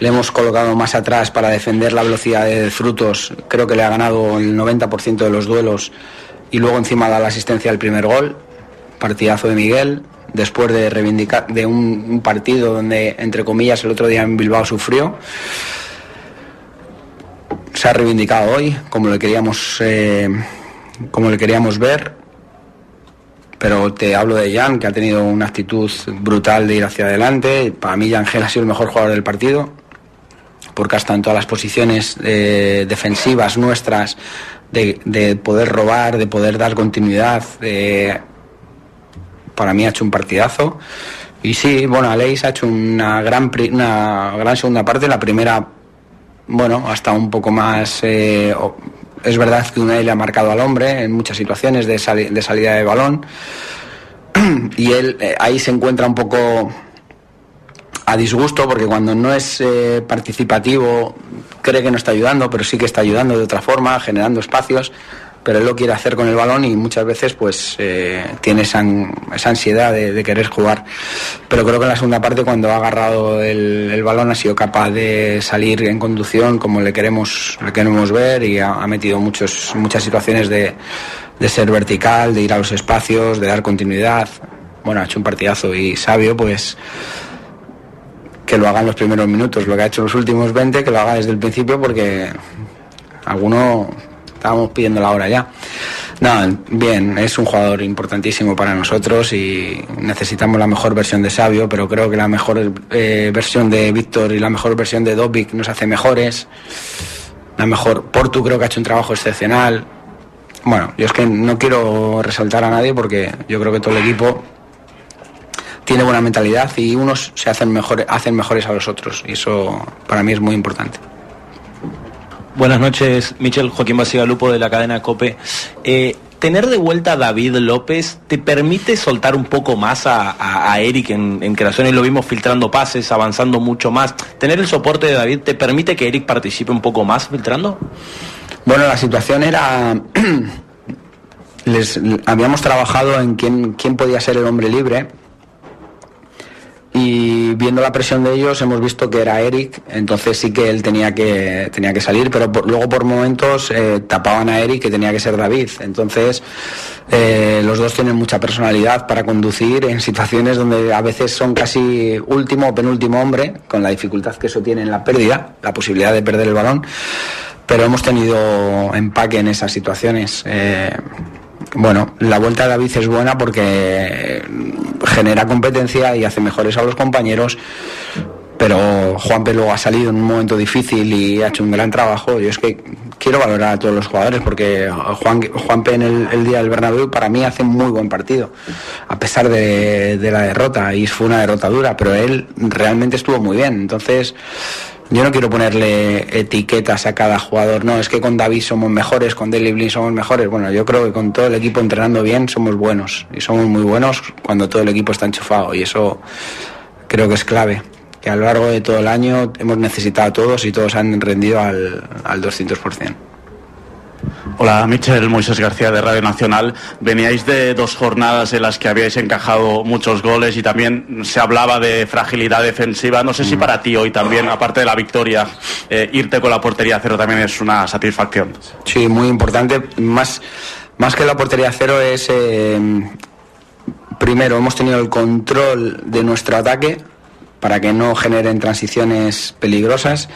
Le hemos colocado más atrás para defender la velocidad de frutos. Creo que le ha ganado el 90% de los duelos y luego encima da la asistencia al primer gol. Partidazo de Miguel. Después de reivindicar de un, partido donde, entre comillas, el otro día en Bilbao sufrió se ha reivindicado hoy como le queríamos eh, como le queríamos ver pero te hablo de Jan que ha tenido una actitud brutal de ir hacia adelante para mí Jan Gel ha sido el mejor jugador del partido porque hasta en todas las posiciones eh, defensivas nuestras de, de poder robar de poder dar continuidad eh, para mí ha hecho un partidazo y sí, bueno, Aleix ha hecho una gran, una gran segunda parte, la primera bueno, hasta un poco más. eh, es verdad que Unai le ha marcado al hombre en muchas situaciones de, sali- de salida de balón. Y él ahí se encuentra un poco a disgusto porque cuando no es eh, participativo cree que no está ayudando, pero sí que está ayudando de otra forma, generando espacios. Pero él lo quiere hacer con el balón y muchas veces pues eh, tiene esa, esa ansiedad de, querer jugar. Pero creo que en la segunda parte cuando ha agarrado el, el balón ha sido capaz de salir en conducción como le queremos, le queremos ver y ha, ha metido muchos, muchas situaciones de, de ser vertical, de ir a los espacios, de dar continuidad. Bueno, ha hecho un partidazo y sabio pues que lo haga en los primeros minutos, lo que ha hecho los últimos 20, que lo haga desde el principio porque alguno estábamos pidiendo la hora ya. No, bien, es un jugador importantísimo para nosotros y necesitamos la mejor versión de Sabio, pero creo que la mejor eh, versión de Víctor y la mejor versión de Dobic nos hace mejores. La mejor, Portu creo que ha hecho un trabajo excepcional. Bueno, yo es que no quiero resaltar a nadie porque yo creo que todo el equipo tiene buena mentalidad y unos se hacen mejores, hacen mejores a los otros y eso para mí es muy importante. Buenas noches, Michel Joaquín Basigalupo de la cadena COPE. Eh, tener de vuelta a David López te permite soltar un poco más a, a- a Eric en, en creaciones, lo vimos filtrando pases, avanzando mucho más. ¿Tener el soporte de David te permite que Eric participe un poco más filtrando? Bueno, la situación era. les habíamos trabajado en quién, quién podía ser el hombre libre. Y viendo la presión de ellos hemos visto que era Eric, entonces sí que él tenía que, tenía que salir, pero por- luego por momentos eh, tapaban a Eric que tenía que ser David. Entonces eh, los dos tienen mucha personalidad para conducir en situaciones donde a veces son casi último o penúltimo hombre, con la dificultad que eso tiene en la pérdida, la posibilidad de perder el balón pero hemos tenido empaque en esas situaciones. Eh, bueno, la vuelta de David es buena porque genera competencia y hace mejores a los compañeros, pero Juanpe luego ha salido en un momento difícil y ha hecho un gran trabajo. Yo es que quiero valorar a todos los jugadores porque Juan, Juanpe en el, el día del Bernabéu para mí hace muy buen partido, a pesar de, de la derrota, y fue una derrota dura, pero él realmente estuvo muy bien. Entonces, yo no quiero ponerle etiquetas a cada jugador, no, es que con David somos mejores, con Deli Blin somos mejores. Bueno, yo creo que con todo el equipo entrenando bien somos buenos y somos muy buenos cuando todo el equipo está enchufado y eso creo que es clave. Que a lo largo de todo el año hemos necesitado a todos y todos han rendido al, al 200%. Hola, Michel Moisés García de Radio Nacional. Veníais de dos jornadas en las que habíais encajado muchos goles y también se hablaba de fragilidad defensiva. No sé si para ti hoy también, aparte de la victoria, eh, irte con la portería a cero también es una satisfacción. Sí, muy importante. Más, más que la portería cero es, eh, primero, hemos tenido el control de nuestro ataque para que no generen transiciones peligrosas.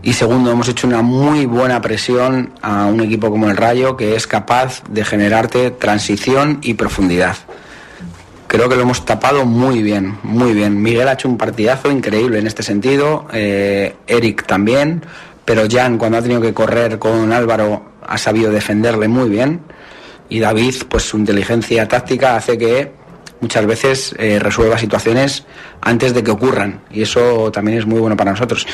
Y segundo, hemos hecho una muy buena presión a un equipo como el Rayo que es capaz de generarte transición y profundidad. Creo que lo hemos tapado muy bien, muy bien. Miguel ha hecho un partidazo increíble en este sentido, eh, Eric también, pero Jan cuando ha tenido que correr con Álvaro ha sabido defenderle muy bien y David, pues su inteligencia táctica hace que muchas veces eh, resuelva situaciones antes de que ocurran y eso también es muy bueno para nosotros.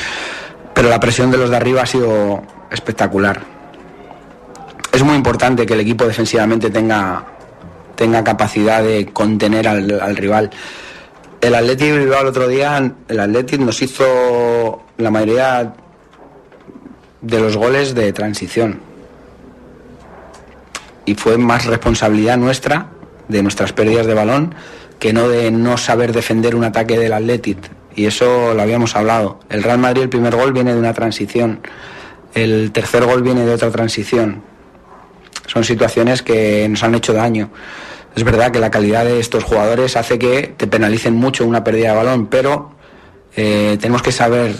Pero la presión de los de arriba ha sido espectacular. Es muy importante que el equipo defensivamente tenga, tenga capacidad de contener al, al rival. El Athletic Bilbao el otro día, el Athletic nos hizo la mayoría de los goles de transición. Y fue más responsabilidad nuestra, de nuestras pérdidas de balón, que no de no saber defender un ataque del Athletic. Y eso lo habíamos hablado. El Real Madrid, el primer gol viene de una transición. El tercer gol viene de otra transición. Son situaciones que nos han hecho daño. Es verdad que la calidad de estos jugadores hace que te penalicen mucho una pérdida de balón, pero eh, tenemos que saber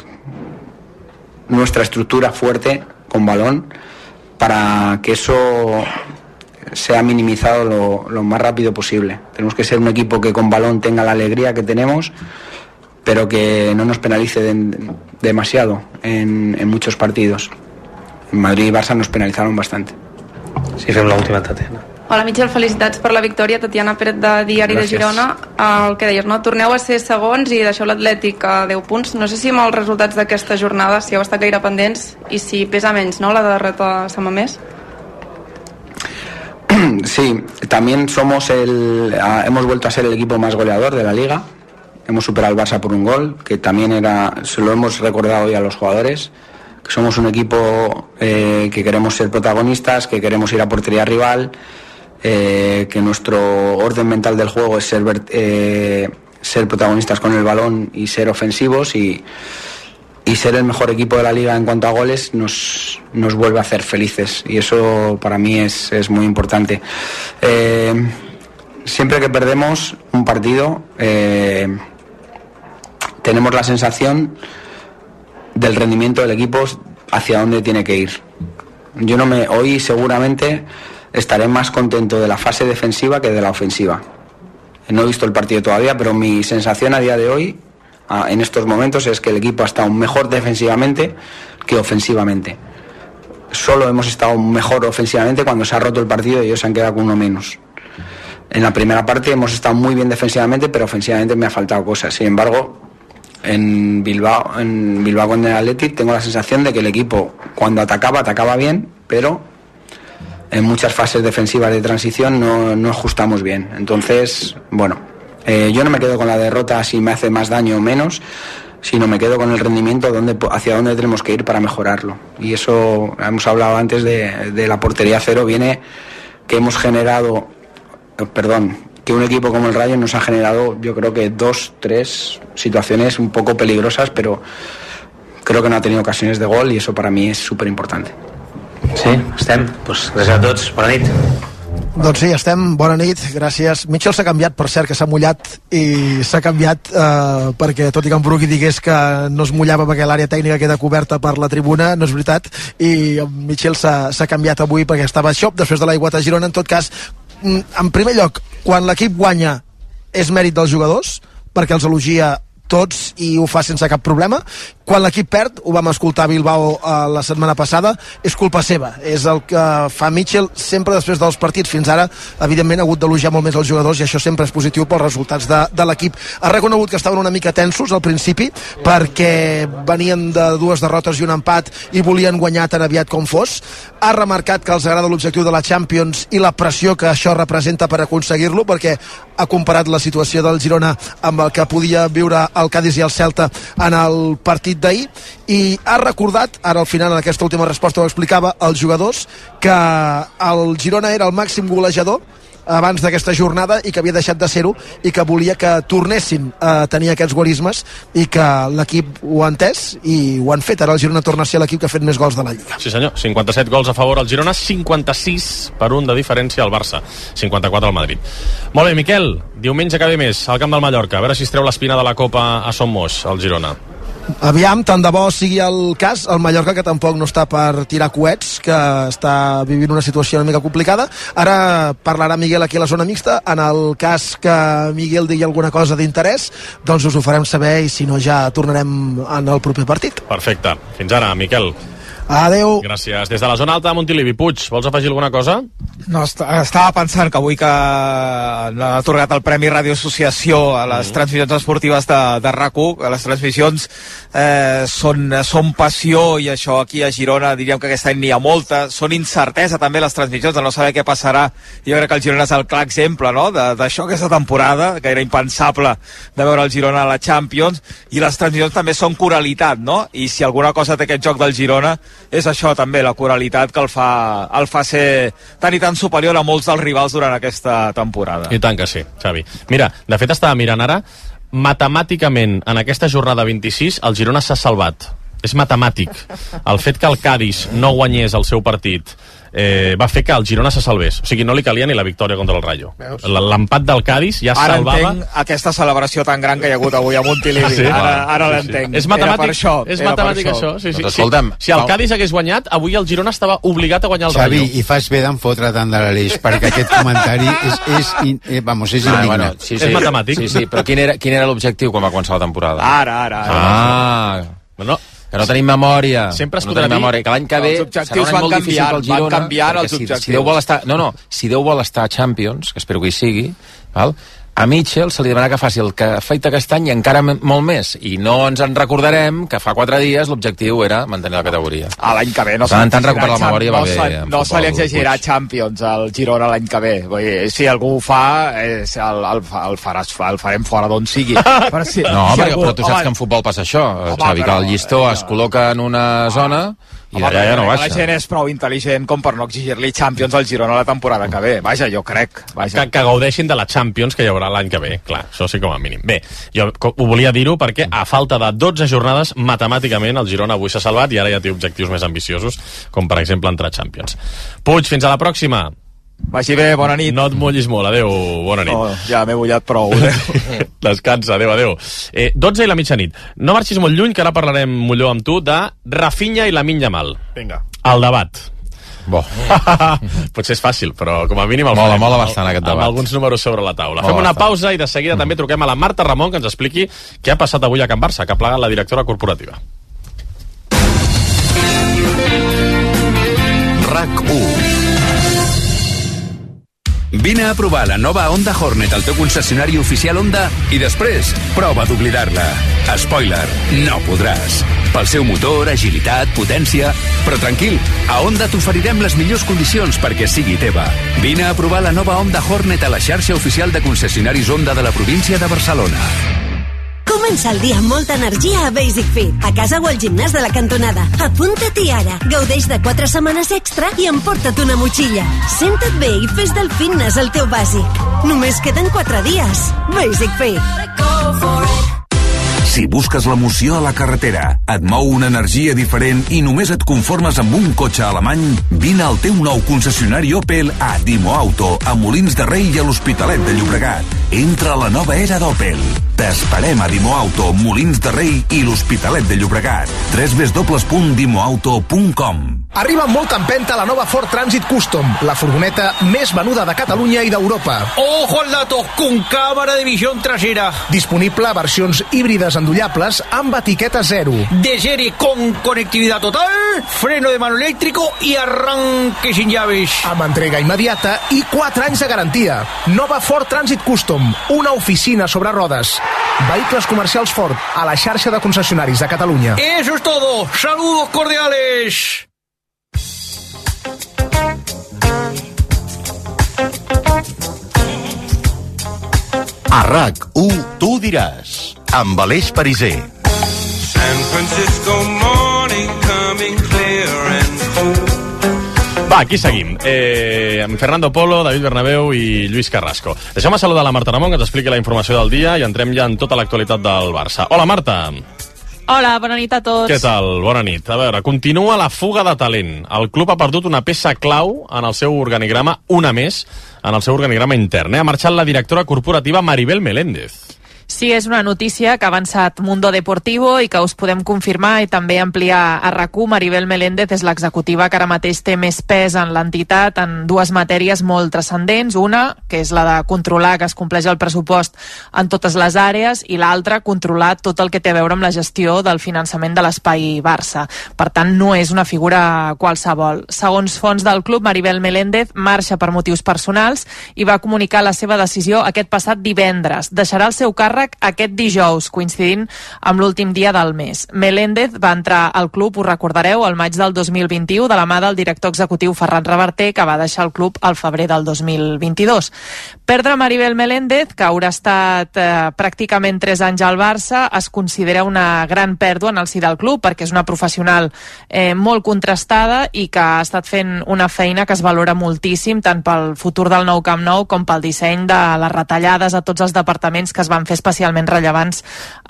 nuestra estructura fuerte con balón para que eso sea minimizado lo, lo más rápido posible. Tenemos que ser un equipo que con balón tenga la alegría que tenemos, pero que no nos penalice de- demasiado en, en muchos partidos. En Madrid y Barça nos penalizaron bastante. Sí, fem l'última, Tatiana. Hola Michel, felicitats per la victòria. Tatiana Pérez de Diari Gràcies. de Girona. El que deies, no? Torneu a ser segons i deixeu l'Atlètic a 10 punts. No sé si amb els resultats d'aquesta jornada, si heu estat gaire pendents i si pesa menys, no?, la derrota a Sant Mamés. Sí, también somos el, ah, hemos vuelto a ser el equipo más goleador de la liga. Hemos superado al Barça por un gol, que también era, se lo hemos recordado hoy a los jugadores, que somos un equipo eh, que queremos ser protagonistas, que queremos ir a portería rival, eh, que nuestro orden mental del juego es ser, eh, ser protagonistas con el balón y ser ofensivos y, y ser el mejor equipo de la liga en cuanto a goles nos, nos vuelve a hacer felices y eso para mí es, es muy importante. Eh, siempre que perdemos un partido eh, tenemos la sensación del rendimiento del equipo hacia dónde tiene que ir. Yo no me hoy seguramente estaré más contento de la fase defensiva que de la ofensiva. No he visto el partido todavía, pero mi sensación a día de hoy, en estos momentos, es que el equipo ha estado mejor defensivamente que ofensivamente. Solo hemos estado mejor ofensivamente cuando se ha roto el partido y ellos se han quedado con uno menos. En la primera parte hemos estado muy bien defensivamente, pero ofensivamente me ha faltado cosas. Sin embargo, en Bilbao, en Bilbao con el Athletic tengo la sensación de que el equipo cuando atacaba, atacaba bien, pero en muchas fases defensivas de transición no, no ajustamos bien. Entonces, bueno, eh, yo no me quedo con la derrota si me hace más daño o menos, sino me quedo con el rendimiento donde, hacia dónde tenemos que ir para mejorarlo. Y eso, hemos hablado antes de, la portería cero, viene que hemos generado, eh, perdón, que un equipo como el Rayo nos ha generado, yo creo que dos, tres situaciones un poco peligrosas, pero creo que no ha tenido ocasiones de gol y eso para mí es súper importante. Sí, estem. Pues, gràcies a nit. Doncs sí, estem. Bona nit, gràcies. Mitchell s'ha canviat, per cert, que s'ha mullat i s'ha canviat eh, perquè, tot i que en Brugui digués que no es mullava perquè l'àrea tècnica queda coberta per la tribuna, no és veritat, i en Mitchell s'ha canviat avui perquè estava a xop després de l'aiguat a Girona. En tot cas, mm, en primer lloc, quan l'equip guanya és mèrit dels jugadors, perquè els elogia tots i ho fa sense cap problema. Quan l'equip perd, ho vam escoltar a Bilbao eh, la setmana passada, és culpa seva. És el que fa Mitchell sempre després dels partits. Fins ara, evidentment, ha hagut d'elogiar molt més els jugadors i això sempre és positiu pels resultats de, de l'equip. Ha reconegut que estaven una mica tensos al principi perquè venien de dues derrotes i un empat i volien guanyar tan aviat com fos. Ha remarcat que els agrada l'objectiu de la Champions i la pressió que això representa per aconseguir-lo perquè ha comparat la situació del Girona amb el que podia viure el Cádiz i el Celta en el partit d'ahir i ha recordat, ara al final en aquesta última resposta ho explicava, als jugadors que el Girona era el màxim golejador abans d'aquesta jornada i que havia deixat de ser-ho i que volia que tornessin a tenir aquests guarismes i que l'equip ho ha entès i ho han fet. Ara el Girona torna a ser l'equip que ha fet més gols de la Lliga. Sí senyor, 57 gols a favor al Girona, 56 per un de diferència al Barça, 54 al Madrid. Molt bé, Miquel, diumenge que ve més al camp del Mallorca, a veure si es treu l'espina de la Copa a Son Moix, al Girona. Aviam, tant de bo sigui el cas, el Mallorca que tampoc no està per tirar coets, que està vivint una situació una mica complicada. Ara parlarà Miguel aquí a la zona mixta, en el cas que Miguel digui alguna cosa d'interès, doncs us ho farem saber i si no ja tornarem en el proper partit. Perfecte. Fins ara, Miquel. Adeu. Gràcies. Des de la zona alta de Montilivi, Puig, vols afegir alguna cosa? No, est estava pensant que avui que l'ha atorgat el Premi Radio Associació a les transmissions esportives de, de RAC1, que les transmissions eh, són, són passió i això aquí a Girona diríem que aquest any n'hi ha molta, són incertesa també les transmissions, de no saber què passarà jo crec que el Girona és el clar exemple no? D'això aquesta temporada, que era impensable de veure el Girona a la Champions i les transmissions també són coralitat no? i si alguna cosa té aquest joc del Girona és això també, la coralitat que el fa, el fa ser tan i tan superior a molts dels rivals durant aquesta temporada. I tant que sí, Xavi. Mira, de fet estava mirant ara, matemàticament en aquesta jornada 26 el Girona s'ha salvat. És matemàtic. El fet que el Cádiz no guanyés el seu partit eh, va fer que el Girona se salvés. O sigui, no li calia ni la victòria contra el Rayo. L'empat del Cádiz ja Ara salvava... entenc aquesta celebració tan gran que hi ha hagut avui a Montilivi. Ah, sí? Ara, ara Sí, sí. l'entenc. És matemàtic, això. és matemàtic això. Sí, sí, Doncs sí. escolta'm, si el Cádiz hagués guanyat, avui el Girona estava obligat a guanyar el Xavi, Rayo. i fas bé d'en fotre tant de l'Aleix, perquè aquest comentari és, és, in, eh, vamos, és Ah, indignant. bueno, sí, sí. Sí, sí, però quin era, quin era l'objectiu quan va començar la temporada? Ara, ara, ara. Ah, no. Que no tenim memòria. Sempre es no podrà tenim dir- memòria. Que l'any que ve Els serà objectius un any van molt difícil canviant, pel Girona. van canviant perquè els si, objectius. Si Déu vol estar, no, no, si Déu vol estar a Champions, que espero que hi sigui, val? A Mitchell se li demanarà que faci el que ha fet aquest any i encara molt més. I no ens en recordarem que fa quatre dies l'objectiu era mantenir la categoria. A l'any que ve no tant tant se li recuperar la memòria va no bé. No se futbol, li exigirà. Champions al Girona l'any que ve. Vull dir, si algú ho fa, és, el, el, el, faràs, el farem fora d'on sigui. Però si, No, si perquè, algú- però tu saps home, que en futbol passa això, Home, Xavi, que però- el llistó es col·loca en una zona i Home, d'allà ja no baixa. La gent és prou intel·ligent com per no exigir-li Champions al Girona la temporada que ve. Vaja, jo crec. Vaja. que, que gaudeixin de la Champions que hi haurà l'any que ve, clar, això sí com a mínim. Bé, jo ho volia dir-ho perquè a falta de 12 jornades, matemàticament el Girona avui s'ha salvat i ara ja té objectius més ambiciosos, com per exemple entrar a Champions. Puig, fins a la pròxima. Vagi bé, bona nit. No et mullis molt, adeu, bona nit. Oh, ja m'he mullat prou. Adéu. Descansa, adeu, adeu. Eh, 12 i la mitjanit. No marxis molt lluny, que ara parlarem millor amb tu de Rafinha i la Yamal. Vinga. El debat. Bo. Potser és fàcil, però com a mínim... El Mola, mola amb- bastant aquest Amb debat. alguns números sobre la taula. Mola Fem una bastant. pausa i de seguida també truquem a la Marta Ramon que ens expliqui què ha passat avui a Can Barça, que ha plegat la directora corporativa. RAC 1 Vine a provar la nova Honda Hornet al teu concessionari oficial Honda i després prova d'oblidar-la. Spoiler, no podràs. Pel seu motor, agilitat, potència... Però tranquil, a Honda t'oferirem les millors condicions perquè sigui teva. Vine a provar la nova Honda Hornet a la xarxa oficial de concessionaris Honda de la província de Barcelona. Comença el dia amb molta energia a Basic Fit, a casa o al gimnàs de la cantonada. Apunta-t'hi ara. Gaudeix de 4 setmanes extra i emporta't una motxilla. Senta't bé i fes del fitness el teu bàsic. Només queden 4 dies. Basic Fit. Si busques l'emoció a la carretera, et mou una energia diferent i només et conformes amb un cotxe alemany, vine al teu nou concessionari Opel a Dimo Auto, a Molins de Rei i a l'Hospitalet de Llobregat. Entra a la nova era d'Opel. T'esperem a Dimo Auto, Molins de Rei i l'Hospitalet de Llobregat. www.dimoauto.com Arriba amb molta empenta la nova Ford Transit Custom, la furgoneta més venuda de Catalunya i d'Europa. ¡Ojo al dato! Con cámara de visión trasera. Disponible a versions híbrides endollables amb etiqueta zero. De serie con conectividad total, freno de mano eléctrico y arranque sin llaves. Amb entrega immediata i 4 anys de garantia. Nova Ford Transit Custom, una oficina sobre rodes. Vehicles comercials Ford, a la xarxa de concessionaris de Catalunya. Eso es todo. Saludos cordiales. A RAC1 tu diràs amb Aleix Pariser. San Francisco morning coming clear and cool. Va, aquí seguim. Eh, amb Fernando Polo, David Bernabéu i Lluís Carrasco. Deixem-me saludar la Marta Ramon, que ens expliqui la informació del dia i entrem ja en tota l'actualitat del Barça. Hola, Marta. Hola, bona nit a tots. Què tal? Bona nit. A veure, continua la fuga de talent. El club ha perdut una peça clau en el seu organigrama, una més, en el seu organigrama intern. Eh? Ha marxat la directora corporativa Maribel Meléndez. Sí, és una notícia que ha avançat Mundo Deportivo i que us podem confirmar i també ampliar a rac Maribel Meléndez és l'executiva que ara mateix té més pes en l'entitat en dues matèries molt transcendents. Una, que és la de controlar que es compleix el pressupost en totes les àrees i l'altra, controlar tot el que té a veure amb la gestió del finançament de l'espai Barça. Per tant, no és una figura qualsevol. Segons fons del club, Maribel Meléndez marxa per motius personals i va comunicar la seva decisió aquest passat divendres. Deixarà el seu càrrec aquest dijous, coincidint amb l'últim dia del mes. Meléndez va entrar al club, us recordareu, al maig del 2021 de la mà del director executiu Ferran Reverter, que va deixar el club al febrer del 2022. Perdre Maribel Meléndez, que haurà estat eh, pràcticament 3 anys al Barça, es considera una gran pèrdua en el si del club, perquè és una professional eh, molt contrastada i que ha estat fent una feina que es valora moltíssim, tant pel futur del nou Camp Nou com pel disseny de les retallades a tots els departaments que es van fer especialment rellevants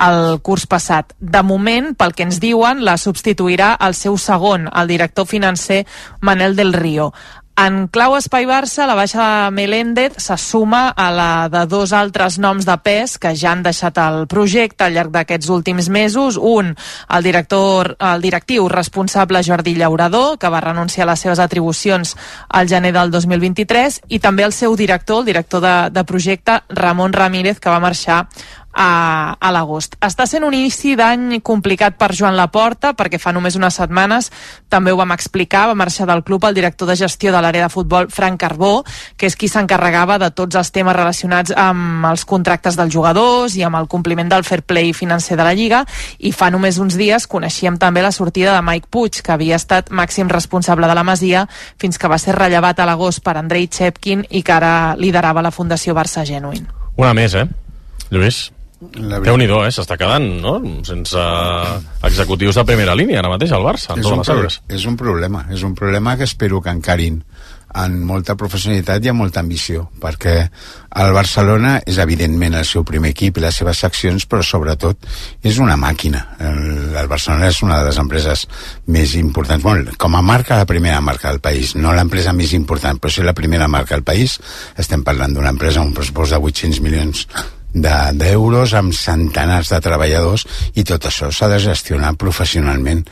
el curs passat. De moment, pel que ens diuen, la substituirà el seu segon, el director financer Manel del Río. En clau Espai Barça, la baixa de Meléndez se suma a la de dos altres noms de pes que ja han deixat el projecte al llarg d'aquests últims mesos. Un, el director, el directiu responsable Jordi Llaurador, que va renunciar a les seves atribucions al gener del 2023, i també el seu director, el director de, de projecte, Ramon Ramírez, que va marxar a, a l'agost. Està sent un inici d'any complicat per Joan Laporta perquè fa només unes setmanes també ho vam explicar, va marxar del club el director de gestió de l'àrea de futbol Frank Carbó, que és qui s'encarregava de tots els temes relacionats amb els contractes dels jugadors i amb el compliment del fair play financer de la Lliga i fa només uns dies coneixíem també la sortida de Mike Puig, que havia estat màxim responsable de la Masia fins que va ser rellevat a l'agost per Andrei Chepkin i que ara liderava la Fundació Barça Genuine. Una més, eh? Lluís? Déu nhi eh? S'està quedant, no?, sense executius de primera línia ara mateix al Barça, en és totes un, les és un problema, és un problema que espero que encarin en molta professionalitat i amb molta ambició, perquè el Barcelona és evidentment el seu primer equip i les seves seccions, però sobretot és una màquina. El, el Barcelona és una de les empreses més importants, bueno, com a marca la primera marca del país, no l'empresa més important, però sí la primera marca del país. Estem parlant d'una empresa amb un pressupost de 800 milions de- d'euros amb centenars de treballadors i tot això s'ha de gestionar professionalment.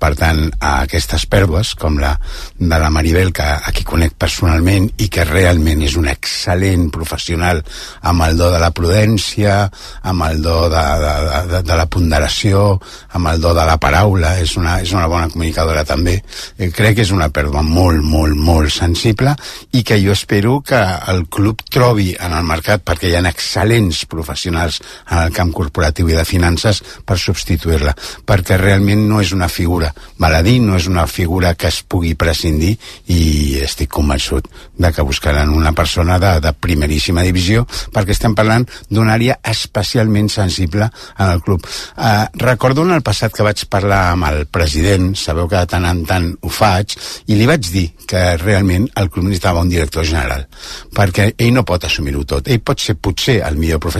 Per tant, aquestes pèrdues, com la de la Maribel, que a qui conec personalment i que realment és un excel·lent professional amb el do de la prudència, amb el do de, de, de, de la ponderació, amb el do de la paraula, és una, és una bona comunicadora també. Eh, crec que és una pèrdua molt, molt, molt sensible i que jo espero que el club trobi en el mercat, perquè hi ha excel·lents professionals en el camp corporatiu i de finances, per substituir-la, perquè realment no és una figura baladí, no és una figura que es pugui prescindir i estic convençut de que buscaran una persona de, de primeríssima divisió perquè estem parlant d'una àrea especialment sensible en el club. Eh, recordo en el passat que vaig parlar amb el president, sabeu que de tant en tant ho faig, i li vaig dir que realment el club necessitava un director general, perquè ell no pot assumir-ho tot. Ell pot ser potser el millor professor, eh,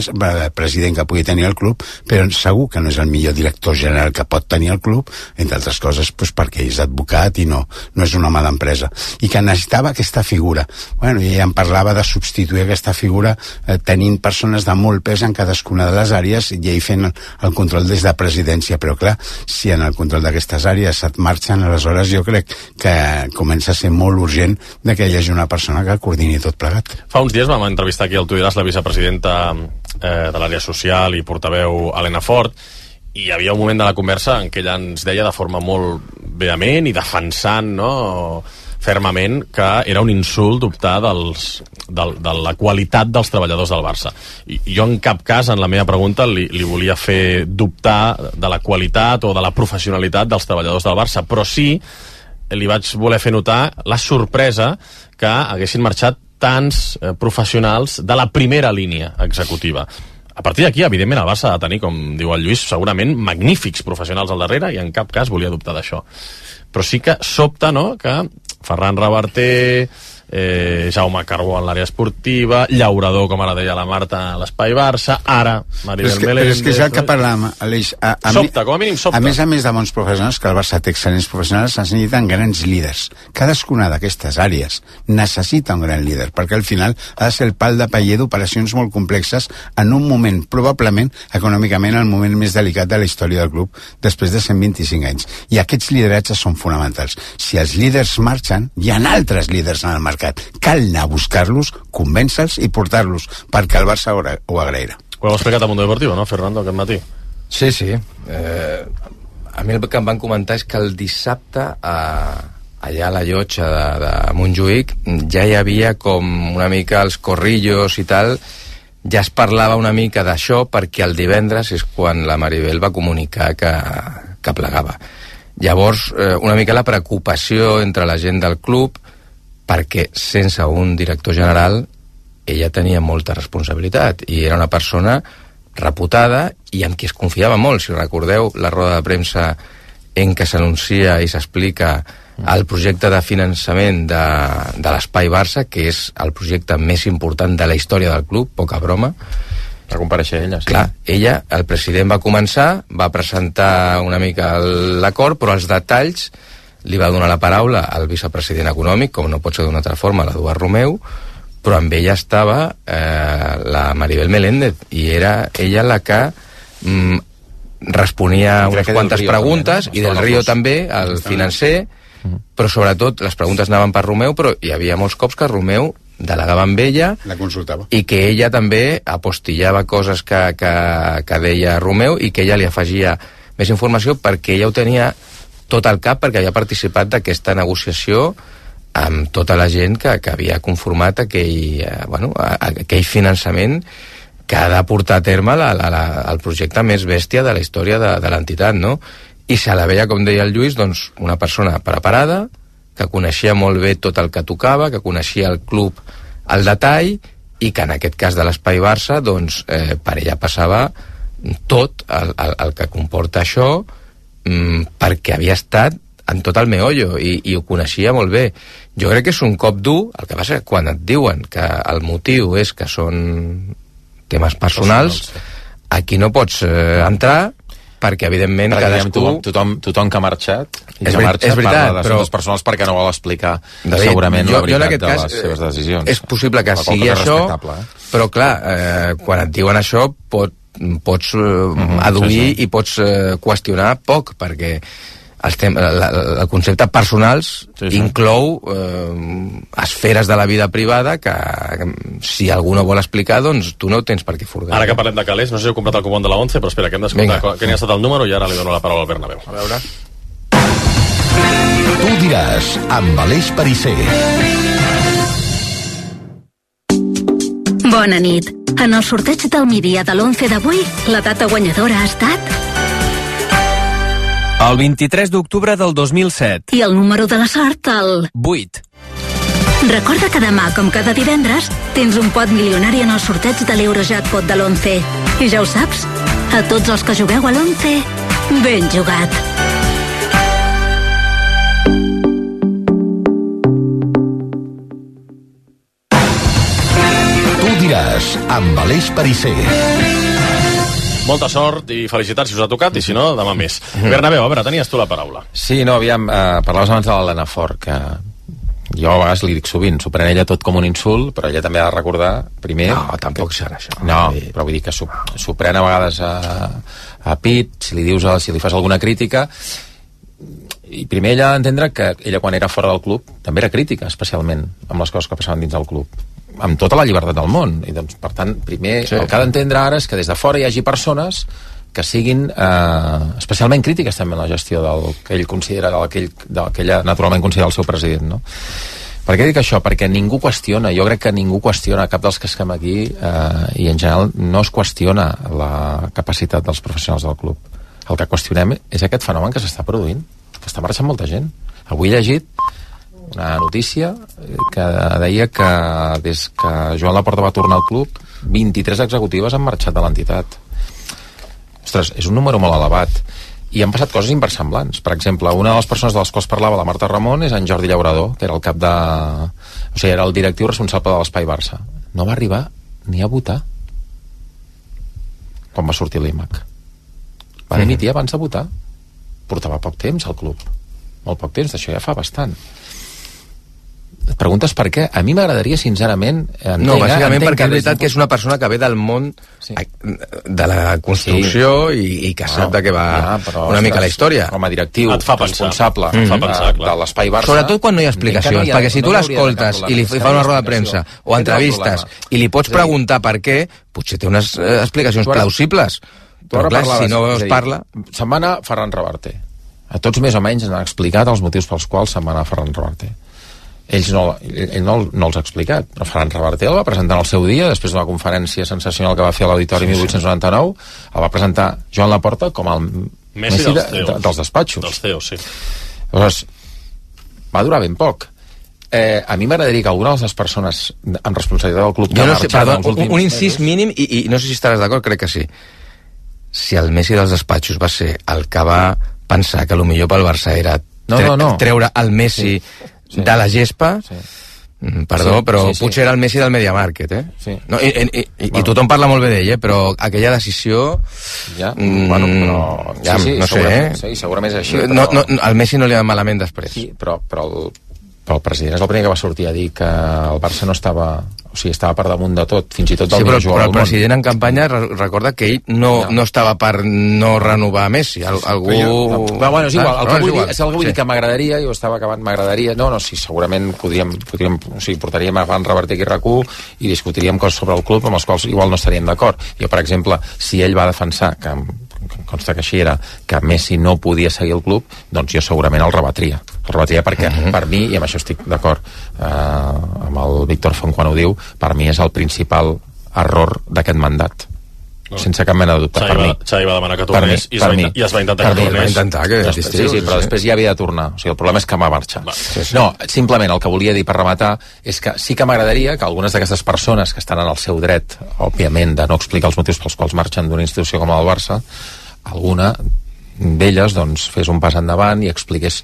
president que pugui tenir el club, però segur que no és el millor director general que pot tenir el club, entre altres coses pues, perquè és advocat i no, no és un home d'empresa, i que necessitava aquesta figura. Bueno, i em parlava de substituir aquesta figura eh, tenint persones de molt pes en cadascuna de les àrees i ell fent el, control des de presidència, però clar, si en el control d'aquestes àrees et marxen, aleshores jo crec que comença a ser molt urgent que hi hagi una persona que coordini tot plegat. Fa uns dies vam entrevistar aquí al Tudiràs la vicepresidenta eh, de l'àrea social i portaveu Helena Fort i hi havia un moment de la conversa en què ella ens deia de forma molt vehement i defensant no, fermament que era un insult dubtar dels, del, de la qualitat dels treballadors del Barça. I jo en cap cas, en la meva pregunta, li, li volia fer dubtar de la qualitat o de la professionalitat dels treballadors del Barça, però sí li vaig voler fer notar la sorpresa que haguessin marxat tants eh, professionals de la primera línia executiva. A partir d'aquí, evidentment, el Barça ha de tenir, com diu el Lluís, segurament magnífics professionals al darrere i en cap cas volia dubtar d'això. Però sí que sobta, no?, que Ferran Reverter, eh, Jaume Carbó en l'àrea esportiva, Llaurador, com ara deia la Marta, a l'Espai Barça, ara Però Maribel és, que, però Meléndez... és que és el que parlàvem, Aleix. A, a Sobta, com a mínim sobta. A més a més de bons professionals, que el Barça té excel·lents professionals, es necessiten grans líders. Cadascuna d'aquestes àrees necessita un gran líder, perquè al final ha de ser el pal de paller d'operacions molt complexes en un moment, probablement, econòmicament, el moment més delicat de la història del club, després de 125 anys. I aquests lideratges són fonamentals. Si els líders marxen, hi ha altres líders en el mercat. Cal anar a buscar-los, convèncer-los i portar-los, perquè el Barça ho agra- ho agrairà. Ho heu explicat a Mundo Deportivo, no, Fernando, aquest matí? Sí, sí. Eh, a mi el que em van comentar és que el dissabte a, allà a la llotja de, de Montjuïc ja hi havia com una mica els corrillos i tal ja es parlava una mica d'això perquè el divendres és quan la Maribel va comunicar que, que plegava. Llavors, eh, una mica la preocupació entre la gent del club perquè sense un director general ella tenia molta responsabilitat i era una persona reputada i amb qui es confiava molt. Si recordeu la roda de premsa en què s'anuncia i s'explica el projecte de finançament de, de l'Espai Barça, que és el projecte més important de la història del club, poca broma. Va compareixer ella, sí. Clar, ella, el president va començar, va presentar una mica l'acord, però els detalls li va donar la paraula al vicepresident econòmic, com no pot ser d'una altra forma, l'Eduard Romeu, però amb ella estava eh, la Maribel Meléndez, i era ella la que mm, responia unes quantes Río preguntes, també, no? i del dos. també, el financer, però sobretot les preguntes anaven per Romeu, però hi havia molts cops que Romeu delegava amb ella La consultava. i que ella també apostillava coses que, que, que deia Romeu i que ella li afegia més informació perquè ella ho tenia tot al cap perquè havia participat d'aquesta negociació amb tota la gent que, que havia conformat aquell, eh, bueno, aquell finançament que ha de portar a terme la, la, la, el projecte més bèstia de la història de, de l'entitat, no? I se la veia, com deia el Lluís, doncs, una persona preparada, que coneixia molt bé tot el que tocava, que coneixia el club al detall, i que en aquest cas de l'Espai Barça, doncs, eh, per ella passava tot el, el, el que comporta això, mm, perquè havia estat en tot el meollo i, i ho coneixia molt bé. Jo crec que és un cop dur, el que passa que quan et diuen que el motiu és que són temes personals, aquí no pots eh, entrar perquè evidentment Perquè, cadascú... tothom, tothom, tothom que ha marxat i És que marxa és veritat, parla però- personals perquè no vol explicar David, segurament jo, la jo en veritat aquest de cas, les seves eh, decisions. És possible que sigui això, eh? però clar, eh, quan et diuen això pot, pots eh, Mhm, aduir sí, sí. i pots eh, qüestionar poc, perquè els tem la, la, el concepte personals sí, sí. inclou eh, esferes de la vida privada que, que si algú no vol explicar, doncs tu no tens per què furgar. Ara que parlem de calés, no sé si heu comprat el cupon de la 11, però espera, que hem d'escoltar n'hi ha estat el número i ara li dono la paraula al Bernabéu. A veure... Tu diràs, amb Aleix Parisser. Bona nit. En el sorteig del migdia de l'11 d'avui, la data guanyadora ha estat... El 23 d'octubre del 2007. I el número de la sort, el... 8. Recorda que demà, com cada divendres, tens un pot milionari en el sorteig de l'Eurojackpot de l'11. I ja ho saps, a tots els que jugueu a l'11, ben jugat. Tu diràs, amb Aleix Parisser. Molta sort i felicitats si us ha tocat, i si no, demà més. Bernabéu, a veure, tenies tu la paraula. Sí, no, aviam, eh, parlaves abans de l'Helena Fort, que jo a vegades li dic sovint, s'ho pren ella tot com un insult, però ella també ha de recordar, primer... No, tampoc serà això. No, però vull dir que s'ho pren a vegades a, a pit, si li dius, si li fas alguna crítica, i primer ella ha d'entendre que ella quan era fora del club també era crítica, especialment, amb les coses que passaven dins del club amb tota la llibertat del món i doncs, per tant, primer Sí. el que ha d'entendre ara és que des de fora hi hagi persones que siguin eh, especialment crítiques també en la gestió del que ell considera del que, ell, del que ella naturalment considera el seu president no? per què dic això? perquè ningú qüestiona jo crec que ningú qüestiona cap dels que estem aquí eh, i en general no es qüestiona la capacitat dels professionals del club el que qüestionem és aquest fenomen que s'està produint que està marxant molta gent avui he llegit una notícia eh, que deia que des que Joan Laporta va tornar al club 23 executives han marxat de l'entitat. Ostres, és un número molt elevat. I han passat coses inversemblants. Per exemple, una de les persones de les quals parlava la Marta Ramon és en Jordi Llaurador que era el cap de... o sigui, era el directiu responsable de l'Espai Barça. No va arribar ni a votar quan va sortir l'IMAC. Va dimitir abans de votar. Portava poc temps al club. Molt poc temps, d'això ja fa bastant et preguntes per què? A mi m'agradaria, sincerament... Entenc, No, bàsicament entenc perquè és veritat que és una persona que ve del món sí. de la construcció sí. i, i que sap de què va ja, però, una mica la història. Com a directiu, Et fa pensar. responsable Et fa de- pensar, clar. de l'Espai Barça... Sobretot quan no hi ha explicacions, hi ha- perquè si tu no de l'escoltes i li fa una roda de premsa o entrevistes i li pots preguntar per què, potser té unes eh, explicacions Tu ara- plausibles. Tu Però ara clar, parlaves, si no es parla... Se'n va anar Ferran Reverte. A tots més o menys han explicat els motius pels quals se'n va anar Ferran Reverte. Ells no, ell no, no els ha explicat, però Ferran Reverte el va presentar en el seu dia, després d'una conferència sensacional que va fer a l'Auditori Sí, sí. 1899, el va presentar Joan Laporta com el Messi, Messi dels, de, de, dels despatxos. Dels CEOs, sí. Llavors, va durar ben poc. Eh, a mi m'agradaria que alguna de les persones amb responsabilitat del club que Jo no sé, perdó, els un, últims un incís mesos- mínim, i, i no sé si estaràs d'acord, crec que sí. Si el Messi dels despatxos va ser el que va pensar que el millor pel Barça era No, tre no, no. treure el Messi Sí, sí. de la gespa, Sí. Mm, Perdó, Sí, però sí, sí. potser era el Messi del Media Market, eh? Sí. No, i, i, i, i, i tothom parla molt bé d'ell, eh? Però aquella decisió... Ja, mm, bueno, però... Ja, sí, sí, no sé, eh? Sí, segurament és així, no, però... no, al Messi no li va malament després. Sí, però, però, el, però el president és el primer que va sortir a dir que el Barça no estava... O sigui, estava per damunt de tot, fins i tot del Sí, però, millor jugador però el president en campanya re- recorda que ell no, no estava per no renovar Messi. Al, algú... Jo, però, bueno, és igual, el Ah, que vull igual. dir, és el que vull dir Sí. que m'agradaria, jo estava acabant, m'agradaria, no, no, sí, segurament podríem, podríem o sigui, portaríem a Van Reverter aquí RAC1 i discutiríem coses sobre el club amb els quals igual no estaríem d'acord. Jo, per exemple, si ell va defensar, que em consta que així era, que Messi no podia seguir el club, doncs jo segurament el rebatria. El rebatria perquè, uh -huh. per mi, i amb això estic d'acord eh, amb el Víctor Font quan ho diu, per mi és el principal error d'aquest mandat. No. Sense cap mena de dubte, Xavi per va- mi. Xavi va demanar que tornés mi, i es va mi. i es va intentar Per que tornés. Va intentar que Després, sí, sí, però sí. després ja havia de tornar. O sigui, el problema és que va marxar. Sí, sí. No, simplement el que volia dir per rematar és que sí que m'agradaria que algunes d'aquestes persones que estan en el seu dret, òbviament, de no explicar els motius pels quals marxen d'una institució com el Barça, alguna d'elles doncs, fes un pas endavant i expliqués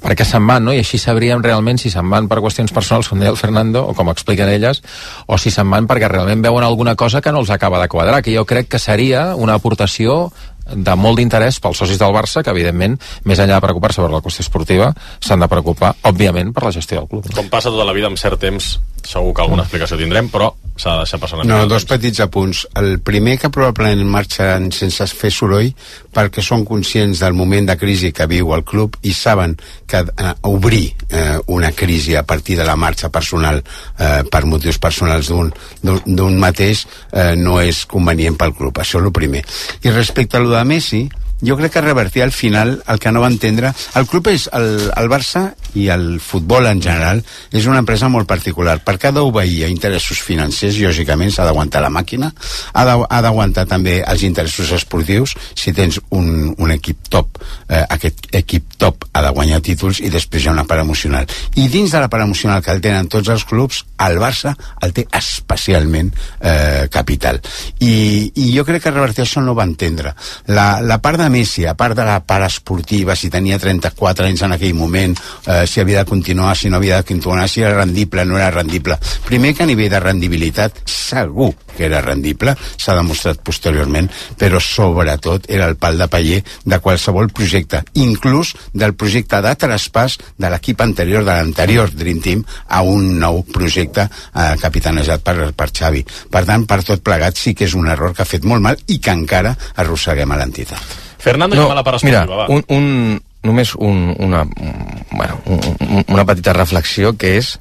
per què se'n van, no? i així sabríem realment si se'n van per qüestions personals, com deia el Fernando, o com expliquen elles, o si se'n van perquè realment veuen alguna cosa que no els acaba de quadrar, que jo crec que seria una aportació de molt d'interès pels socis del Barça, que evidentment, més enllà de preocupar-se per la qüestió esportiva, s'han de preocupar, òbviament, per la gestió del club. Com passa tota la vida, amb cert temps, segur que alguna explicació tindrem, però s'ha de deixar passar una No, dos petits apunts. El primer que probablement marxaran sense fer soroll perquè són conscients del moment de crisi que viu el club i saben que eh, obrir eh, una crisi a partir de la marxa personal eh, per motius personals d'un mateix eh, no és convenient pel club. Això és el primer. I respecte a lo de Messi, jo crec que revertir al final el que no va entendre el club és el, el Barça i el futbol en general és una empresa molt particular. Perquè ha d'obeir a interessos financers lògicament s'ha d'aguantar la màquina ha d'aguantar també els interessos esportius. Si tens un, un equip top eh, aquest equip top ha de guanyar títols i després hi ha una part emocional. I dins de la part emocional que el tenen tots els clubs el Barça el té especialment eh, capital. I, i jo crec que revertir això no va entendre. La, la part de Messi, a part de la part esportiva si tenia 34 anys en aquell moment eh, si havia de continuar, si no havia de continuar si era rendible, no era rendible. Primer que a nivell de rendibilitat segur que era rendible, s'ha demostrat posteriorment, però sobretot era el pal de paller de qualsevol projecte, inclús del projecte de traspàs de l'equip anterior, de l'anterior Dream Team, a un nou projecte eh, capitanejat per, per Xavi. Per tant, per tot plegat sí que és un error que ha fet molt mal i que encara arrosseguem a l'entitat. Fernando, no, la part mira, esportiva, va. un, un, només un, una, un- bueno, un, un- una petita reflexió que és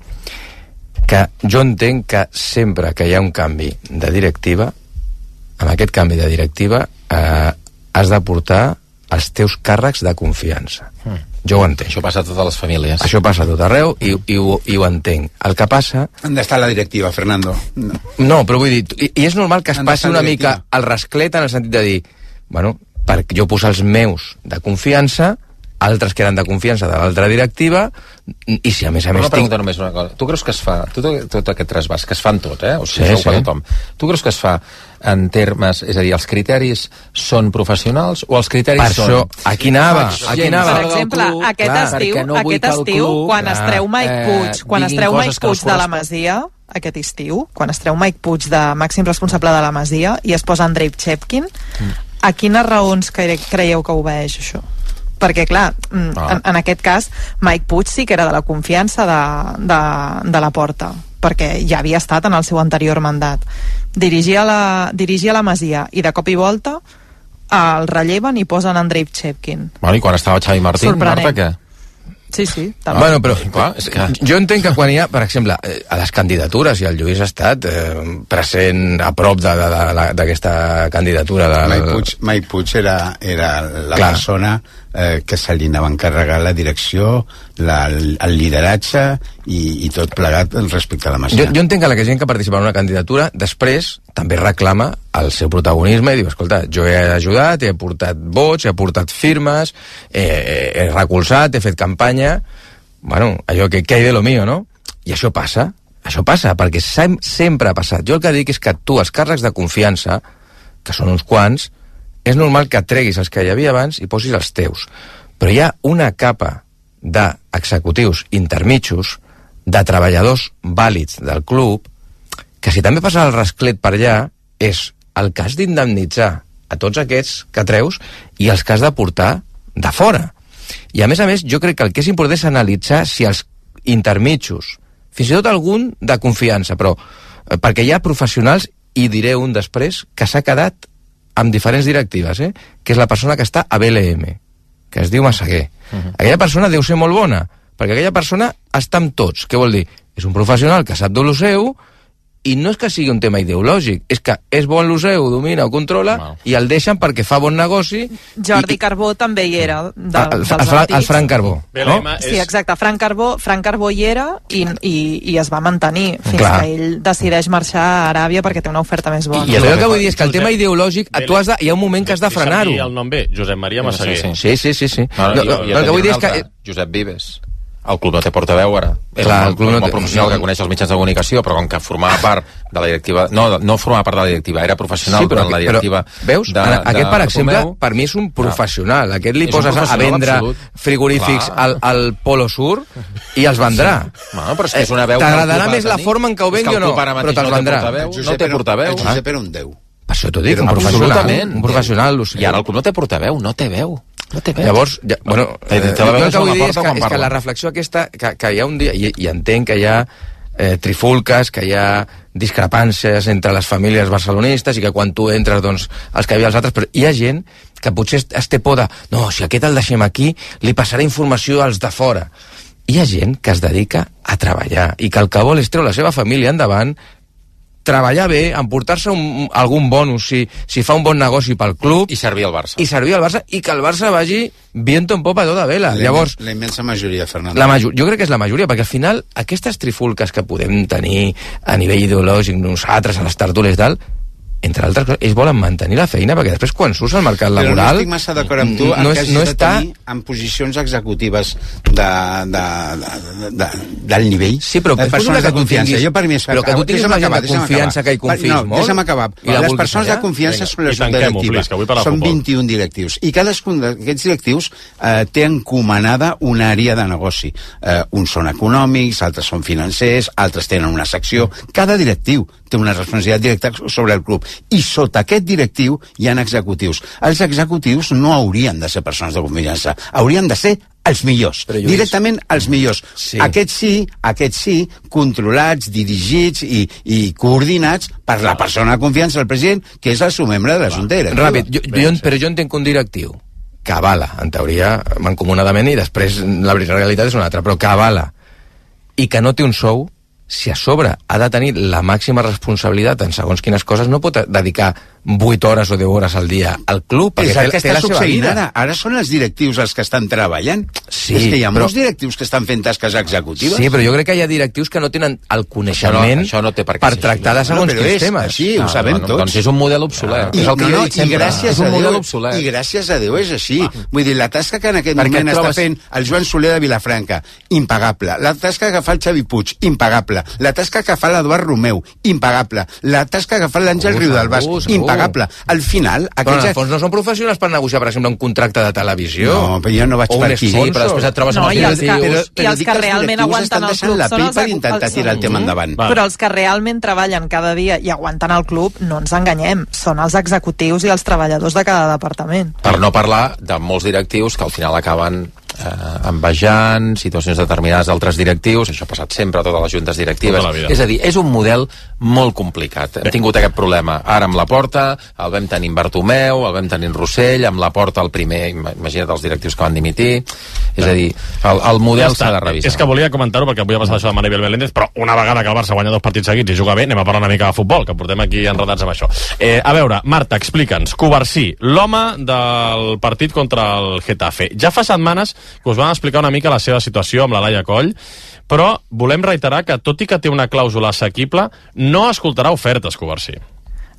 que jo entenc que sempre que hi ha un canvi de directiva, amb aquest canvi de directiva eh, has de portar els teus càrrecs de confiança. Mm. Jo ho entenc. Això passa a totes les famílies. Això passa a tot arreu i, i, ho, i ho entenc. El que passa... Han d'estar a la directiva, Fernando. No. No, però vull dir, i, i és normal que es passi una a la mica el rasclet en el sentit de dir, bueno, perquè jo posar els meus de confiança, altres que eren de confiança de l'altra directiva, i si a més a més una pregunta només una cosa. Tu creus que es fa, tot, tot aquest trasbàs, que es fan tot, eh? O sigui, Sí, sí, tothom. Tu creus que es fa en termes, és a dir, els criteris són professionals o els criteris Per són... això, aquí anava, aquí anava. Per exemple, club, aquest clar, estiu, no aquest estiu club, quan es clar, treu Mike eh, Puig, quan es treu Mike es Puig de la Masia, aquest estiu, quan es treu Mike Puig de màxim responsable de la Masia i es posa Andrei Chepkin, Mm. a quines raons cre creieu que obeeix això? Perquè, clar, mm, Ah. en, en aquest cas, Mike Puig sí que era de la confiança de, de, de la porta, perquè ja havia estat en el seu anterior mandat. Dirigia la, dirigia la Masia i de cop i volta el relleven i posen Andrei Chepkin. Bueno, i quan estava Xavi Martín, Sorprenent. Marta, què? Sí, sí. Ah, bueno, però clar, és que... jo entenc que quan hi ha, per exemple, eh, a les candidatures, i el Lluís ha estat eh, present a prop d'aquesta candidatura de, Mike Puig, Mike Puig era, era la Clar. persona eh, que se li anava a encarregar la direcció, la, el lideratge i, i tot plegat respecte a la Jo, Masia. jo entenc que la gent que participa en una candidatura després també reclama el seu protagonisme i diu, escolta, jo he ajudat, he portat vots, he portat firmes, he, he recolzat, he fet campanya, bueno, allò que, que hay de lo mío, no? I això passa, això passa, perquè sem sempre ha passat. Jo el que dic és que tu, els càrrecs de confiança, que són uns quants, és normal que treguis els que hi havia abans i posis els teus. Però hi ha una capa d'executius intermitjos, de treballadors vàlids del club, que si també passa el rasclet per allà, és el has d'indemnitzar a tots aquests que treus i els que has de portar de fora. I a més a més, jo crec que el que és important és analitzar si els intermitjos, fins i tot algun de confiança, però eh, perquè hi ha professionals, i diré un després, que s'ha quedat amb diferents directives, eh? que és la persona que està a BLM, que es diu Massaguer. Uh -huh. Aquella persona deu ser molt bona, perquè aquella persona està amb tots. Què vol dir? És un professional que sap de lo seu i no és que sigui un tema ideològic, és que és bo en lo seu, domina, ho controla, wow. i el deixen perquè fa bon negoci. Jordi Carbó també hi era, de, el, el, dels el, Fra- el Frank Carbó. No? Sí, exacte. Frank Carbó, Frank Carbó hi era i, i, i es va mantenir fins Clar. que ell decideix marxar a Aràbia perquè té una oferta més bona. I el que vull dir és que el tema ideològic, tu has de, hi ha un moment que has de frenar-ho. I el nom bé, Josep Maria Massaguer. Sí, sí, sí. sí. No, No, no, no, i, i el que vull dir és que... altre, Josep Vives. El club no té portaveu ara. És Clar, un, el club no té- professional no. que coneix els mitjans de comunicació, però com que formava part de la directiva... No, no formava part de la directiva, era professional Sí, però, durant la directiva però veus? de, Ara, aquest, per de exemple, Romeu. per mi és un professional. Aquest li poses a vendre absolut. frigorífics Clar. al, al Polo Sur i els vendrà. Bueno, però és que és una veu T'agradarà més la forma en què ho vengui o no, però te'ls no té vendrà. portaveu, no té portaveu. El Josep era un déu. Per això t'ho dic, un professional. Un professional. I ara el club no té portaveu, no té veu. No. Llavors, ja, bueno, Té- té la jo veu el que vull la dir és porta que, quan és que parla. la reflexió aquesta, que, que hi ha un dia, i, i entenc que hi ha eh, trifulques, que hi ha discrepàncies entre les famílies barcelonistes i que quan tu entres, doncs, els que hi havia els altres, però hi ha gent que potser es, es té por de no, si aquest el deixem aquí, li passarà informació als de fora. Hi ha gent que es dedica a treballar i que el que vol és treure la seva família endavant treballar bé, emportar-se un, algun bonus si, si fa un bon negoci pel club I servir al Barça. i servir al Barça i que el Barça vagi viento en popa a toda vela. La Llavors, la immensa majoria, Fernando. la major, jo crec que és la majoria, perquè al final aquestes trifulques que podem tenir a nivell ideològic nosaltres, a les tertúlies i tal, entre altres coses, ells volen mantenir la feina, perquè després quan surts al mercat Però no laboral... estic massa d'acord amb tu en no, que hagis no de està... tenir en posicions executives de, de, de, de, del nivell Sí, però és persones de confiança. tinguis- Jo per mi és... però que tu tinguis una gent de confiança acabar. que hi confiïs no, molt Deixa'm acabar. i Les persones de confiança Vinga, són les directives. de Són futbol. 21 directius. I cadascun d'aquests directius eh, té encomanada una àrea de negoci. Eh, uns són econòmics, altres són financers, altres tenen una secció. Cada directiu té una responsabilitat directa sobre el club. I sota aquest directiu hi han executius. Els executius no haurien de ser persones de confiança, haurien de ser els millors, Però, Lluís, directament els millors. Sí. Aquests sí, aquests sí, controlats, dirigits i, i coordinats per la persona de confiança del president, que és el seu membre de la Junta. Ràpid, jo, jo, però jo entenc que un directiu que avala, en teoria, mancomunadament, i després la realitat és una altra, però que avala i que no té un sou, si a sobre ha de tenir la màxima responsabilitat en segons quines coses, no pot dedicar 8 hores o 10 hores al dia al club, perquè És el que té està succeint ara. Ara són els directius els que estan treballant. Sí, és que hi ha però- molts directius que estan fent tasques executives. Sí, però jo crec que hi ha directius que no tenen el coneixement Això no- això no té per per tractar de No, segons però quins és temes. així, ho sabem tots. Doncs és un model obsolet. I, és el que no, no, i gràcies és un a model Déu, obsolet. I gràcies a Déu és així. Vull dir, la tasca que en aquest Perquè moment et està trobes- fent el Joan Soler de Vilafranca, impagable. La tasca que fa el Xavi Puig, impagable. La tasca que fa l'Eduard Romeu, impagable. La tasca que fa l'Àngel segur, segur. Impagable. Al final, Però en el fons no són professionals per negociar, per exemple, un contracte de televisió. No, però jo no vaig o per aquí. Sí, però després et trobes No, amb els i els que- directius. i els que realment directius aguanten el club la són pell els per intentar els- tirar el tema endavant. Però els que realment treballen cada dia i aguanten el club, no ens enganyem, són els executius i els treballadors de cada departament. Per no parlar de molts directius que al final acaben eh, envejant situacions determinades d'altres directius, això ha passat sempre a totes les juntes directives. Tota. És a dir, és un model molt complicat. Hem tingut aquest problema ara amb la Porta, el vam tenir en Bartomeu, el vam tenir en Rossell, amb la Porta el primer, ima- imagina't els directius que van dimitir. És a dir, el, el model s'ha de revisar. És que volia comentar-ho perquè avui ha passat això de Maribel Meléndez, però una vegada que el Barça guanya dos partits seguits i juga bé, anem a parlar una mica de futbol, que portem aquí enredats amb això. Eh, a veure, Marta, explica'ns, Covarsí, l'home del partit contra el Getafe. Ja fa setmanes que us van explicar una mica la seva situació amb la Laia Coll, però volem reiterar que, tot i que té una clàusula assequible, no escoltarà ofertes, Covarsí.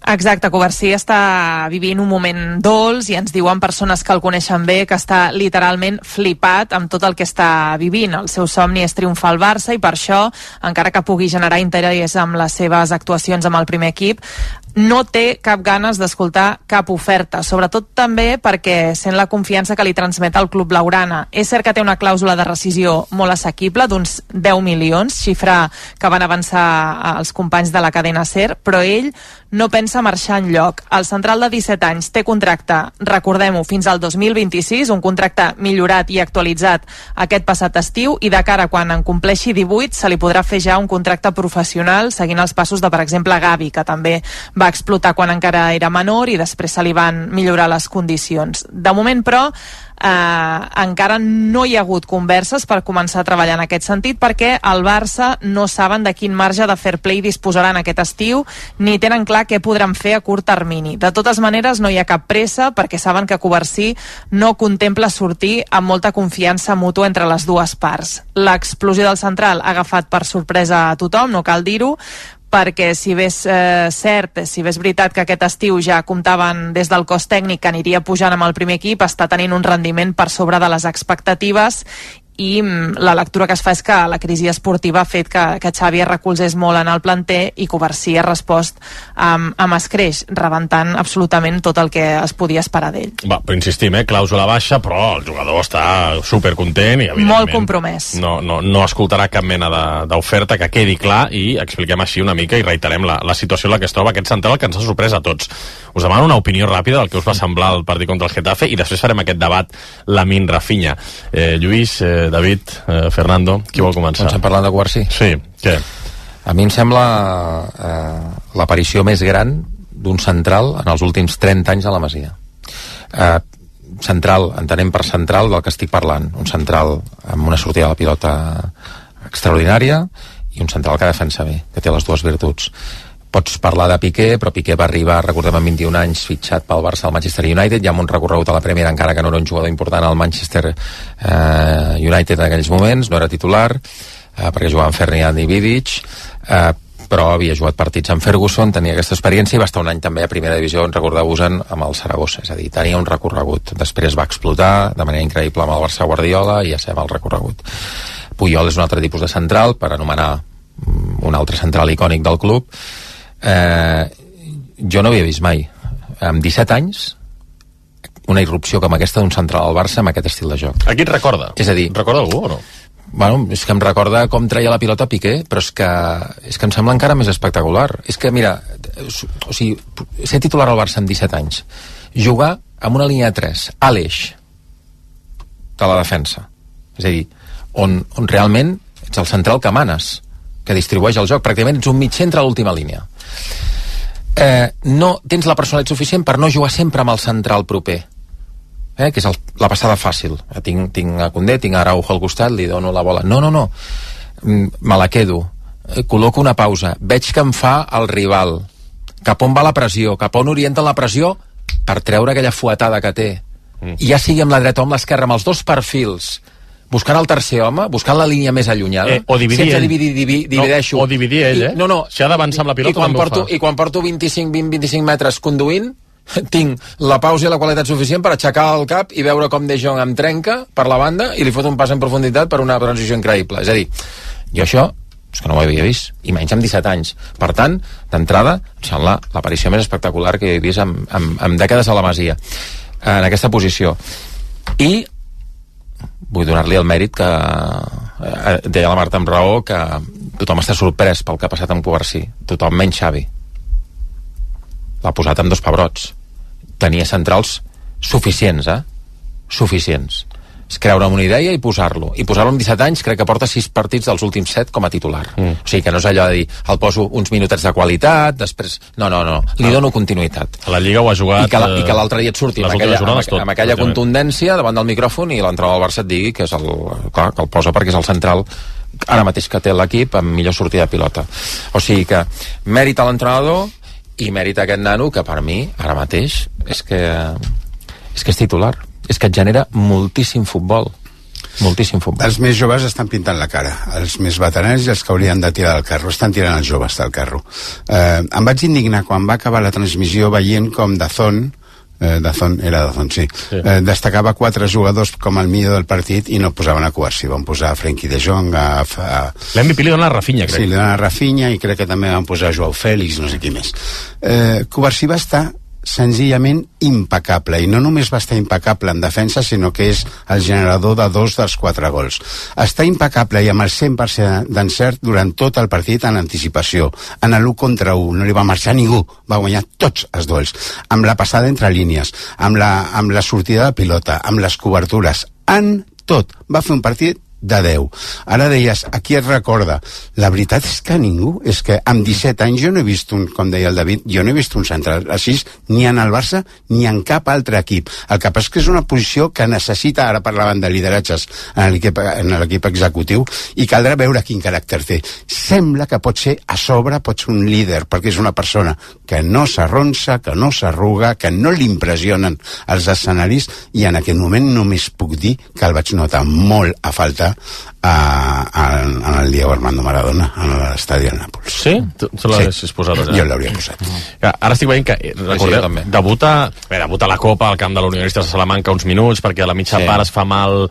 Exacte, Covarsí està vivint un moment dolç i ens diuen persones que el coneixen bé que està literalment flipat amb tot el que està vivint. El seu somni és triomfar al Barça i per això, encara que pugui generar interès amb les seves actuacions amb el primer equip, no té cap ganes d'escoltar cap oferta, sobretot també perquè sent la confiança que li transmet el club Laurana. És cert que té una clàusula de rescisió molt assequible, d'uns 10 milions, xifra que van avançar els companys de la cadena SER, però ell no pensa marxar en lloc. El central de 17 anys té contracte, recordem-ho, fins al 2026, un contracte millorat i actualitzat aquest passat estiu, i de cara quan en compleixi 18 se li podrà fer ja un contracte professional seguint els passos de, per exemple, Gavi, que també va explotar quan encara era menor i després se li van millorar les condicions. De moment, però, eh, encara no hi ha hagut converses per començar a treballar en aquest sentit perquè el Barça no saben de quin marge de fair play disposaran aquest estiu ni tenen clar què podran fer a curt termini. De totes maneres, no hi ha cap pressa perquè saben que Covarsí no contempla sortir amb molta confiança mútua entre les dues parts. L'explosió del central ha agafat per sorpresa a tothom, no cal dir-ho, perquè si bé és eh, cert, si bé és veritat que aquest estiu ja comptaven des del cos tècnic que aniria pujant amb el primer equip, està tenint un rendiment per sobre de les expectatives i mm, la lectura que es fa és que la crisi esportiva ha fet que, que Xavi es recolzés molt en el planter i Covarsí ha respost amb, amb escreix, rebentant absolutament tot el que es podia esperar d'ell. Va, però insistim, eh? clàusula baixa, però el jugador està supercontent i evidentment Molt compromès. no, no, no escoltarà cap mena de- d'oferta que quedi clar i expliquem així una mica i reiterem la, la situació en la que es troba aquest central que ens ha sorprès a tots. Us demano una opinió ràpida del que us va semblar el partit contra el Getafe i després farem aquest debat Lamin Rafinha. Eh, Lluís, eh, David, eh, Fernando, qui vol començar? Comencem parlant de Guarsí? Sí, què? A mi em sembla eh, l'aparició més gran d'un central en els últims 30 anys a la Masia. Eh, central, entenem per central del que estic parlant. Un central amb una sortida de la pilota extraordinària i un central que defensa bé, que té les dues virtuts. Pots parlar de Piqué, però Piqué va arribar, recordem, amb 21 anys, fitxat pel Barça al Manchester United, ja amb un recorregut a la Premier, encara que no era un jugador important al Manchester eh, United en aquells moments, no era titular, eh, perquè jugaven Ferran i Vidic, eh, però havia jugat partits amb Ferguson, tenia aquesta experiència i va estar un any també a primera divisió, on recordeu-vos-en, amb el Saragossa, és a dir, tenia un recorregut. Després va explotar de manera increïble amb el Barça Guardiola i ja sabem el recorregut. Puyol és un altre tipus de central, per anomenar mm, un altre central icònic del club. Eh, jo no havia vist mai, amb 17 anys, una irrupció com aquesta d'un central al Barça amb aquest estil de joc. A qui et recorda? És a dir... Recorda algú o no? Bueno, és que em recorda com treia la pilota Piqué, però és que, és que em sembla encara més espectacular. És que, mira, o sigui, ser titular al Barça amb 17 anys, jugar amb una línia de 3, a l'eix de la defensa. És a dir, on, on realment ets el central que manes, que distribueix el joc. Pràcticament ets un mig centre a l'última línia. Eh, no tens la personalitat suficient per no jugar sempre amb el central proper eh, que és el, la passada fàcil. Eh, tinc, tinc a Condé, tinc a Araujo al costat, li dono la bola. No, no, no. Mm, Me la quedo. Eh, col·loco una pausa. Veig que em fa el rival. Cap on va la pressió, cap on orienta la pressió per treure aquella fuetada que té. Mm. I ja sigui amb la dreta o amb l'esquerra, amb els dos perfils, buscant el tercer home, buscant la línia més allunyada. Eh, o dividir sense dividir, dividir, divideixo. No, o dividir ell, I, eh? No, no. Si ha d'avançar amb la pilota, I quan, porto. I quan porto 25, 20, 25 metres conduint, tinc la pausa i la qualitat suficient per aixecar el cap i veure com De Jong em trenca per la banda i li fot un pas en profunditat per una transició increïble. És a dir, jo això és que no ho havia vist, i menys amb 17 anys. Per tant, d'entrada, em sembla l'aparició més espectacular que he vist en, en, en dècades a la Masia, en aquesta posició. I vull donar-li el mèrit que eh, deia la Marta amb raó que tothom està sorprès pel que ha passat amb Covarsí. Tothom menys Xavi. L'ha posat amb dos pebrots. Tenia centrals suficients eh? suficients és creure en una idea i posar-lo i posar-lo amb 17 anys crec que porta 6 partits dels últims 7 com a titular mm. o sigui que no és allò de dir el poso uns minutets de qualitat després, no, no, no, li Ah. dono continuïtat A la Lliga ho ha jugat... i que, la, eh, l'altre dia et surti amb aquella, amb, tot, amb aquella pràcticament. contundència davant del micròfon i l'entrenador del Barça et digui que és el, clar, que el posa perquè és el central ara mateix que té l'equip amb millor sortida de pilota o sigui que mèrit a l'entrenador i mèrit a aquest nano que per mi ara mateix és que és que és titular és que et genera moltíssim futbol moltíssim futbol Els més joves estan pintant la cara. Els més veterans i els que haurien de tirar del carro. Estan tirant els joves del carro. Eh, em vaig indignar quan va acabar la transmissió veient com Dazón eh, Dazón, era Dazón, sí, sí. Eh, destacava quatre jugadors com el millor del partit i no posaven a Covarsí, van posar a Frenkie de Jong a, a... L'MVP li dona a Rafinha, crec. Sí, li dona a Rafinha i crec que també van posar a Joao Fèlix, no sé qui més. Eh, Covarsí va estar senzillament impecable. I no només va estar impecable en defensa sinó que és el generador de dos dels quatre gols. Està impecable i amb el 100% d'encert durant tot el partit en anticipació. En l'1 contra 1, no li va marxar ningú. Va guanyar tots els duels. Amb la passada entre línies amb la, amb la sortida de pilota, amb les cobertures en tot, va fer un partit de 10. Ara deies, a qui et recorda? La veritat és que ningú, és que amb 17 anys jo no he vist un, com deia el David, jo no he vist un central així, ni en el Barça ni en cap altre equip. El que passa que és una posició que necessita, ara parlaven de lideratges en l'equip executiu, i caldrà veure quin caràcter té. Sembla que pot ser a sobre, pot ser un líder, perquè és una persona que no s'arronsa, que no s'arruga, que no li impressionen els escenaris, i en aquest moment només puc dir que el vaig notar molt a falta a, a, en el Diego Armando Maradona, en l'estadi del Nàpols. Sí? Tu, tu l'haguessis posat allà? Jo l'hauria posat. Que ara estic veient que, eh, recordeu, també. debuta, bé, debuta la Copa al camp de la Universitat de Salamanca uns minuts, perquè a la mitja Sí. part es fa mal...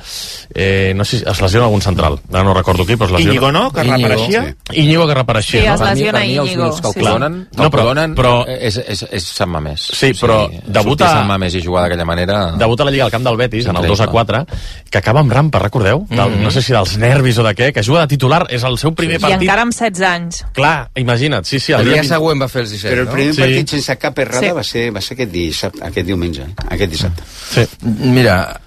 Eh, no sé si es lesiona algun central, ara no recordo qui, però es lesiona... Íñigo, no? Que Íñigo, reapareixia? Sí. Íñigo que reapareixia, Sí, no? es lesiona per mi, els Íñigo, minuts que el sí. clonen, No, no, però- però, però- és, és, és Sant Mamés. Sí, però debuta- sortir Sant Mamés i jugar d'aquella manera... debuta a la Lliga al camp del Betis, en el 2 a Increïble. 4, que acaba amb rampa, recordeu? Del, Mhm. No sé si dels nervis o de què, que juga de titular, és el seu primer I partit. encara amb 16 anys. Clar, imagina't, sí, sí. El dia vint- següent va fer els 17, Però el no? primer Sí. partit sense cap errada Sí. va, ser, va ser aquest, dissabte, aquest diumenge, eh? aquest dissabte. Sí. Mira,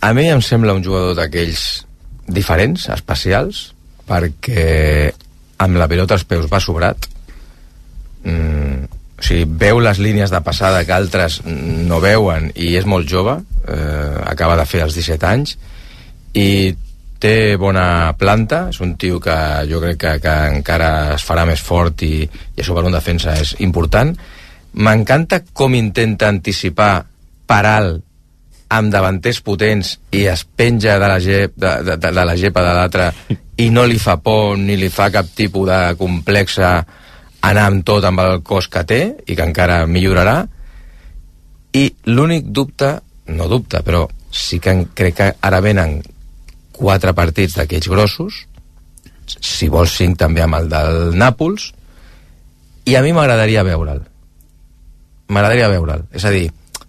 a mi em sembla un jugador d'aquells diferents, especials, perquè amb la pilota als peus va sobrat. Mm, o sigui, veu les línies de passada que altres no veuen i és molt jove, eh, acaba de fer els 17 anys, i té bona planta, és un tio que jo crec que, que encara es farà més fort i, i això per un defensa és important. M'encanta com intenta anticipar per alt amb davanters potents i es penja de la, gep, de, de, de, de la gepa de l'altre i no li fa por ni li fa cap tipus de complexa anar amb tot amb el cos que té i que encara millorarà i l'únic dubte no dubte, però sí que crec que ara venen quatre partits d'aquells grossos si vols cinc també amb el del Nàpols i a mi m'agradaria veure'l. M'agradaria veure'l. És a dir,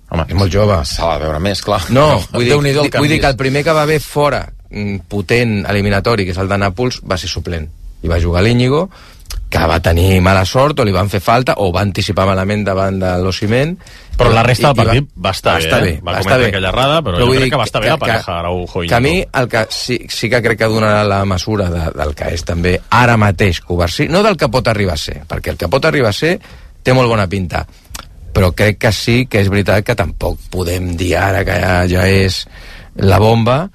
Home, és molt jove. S'ha de veure més, clar. no, vull dir, vull dir que el primer que va haver fora mm, potent eliminatori, que és el de Nàpols va ser suplent, i va jugar l'Íñigo que va tenir mala sort o li van fer falta o va anticipar malament davant de l'Ociment Però la resta del I- partit va estar bé, estar eh? bé, Va va cometre estar bé. aquella errada, però jo vull crec que va estar bé la pareja Araujo i que a mi el que sí, sí que crec que donarà la mesura de, del que és també ara mateix Covarsí, no del que pot arribar a ser perquè el que pot arribar a ser té molt bona pinta però crec que sí que és veritat que tampoc podem dir ara que ja, ja és la bomba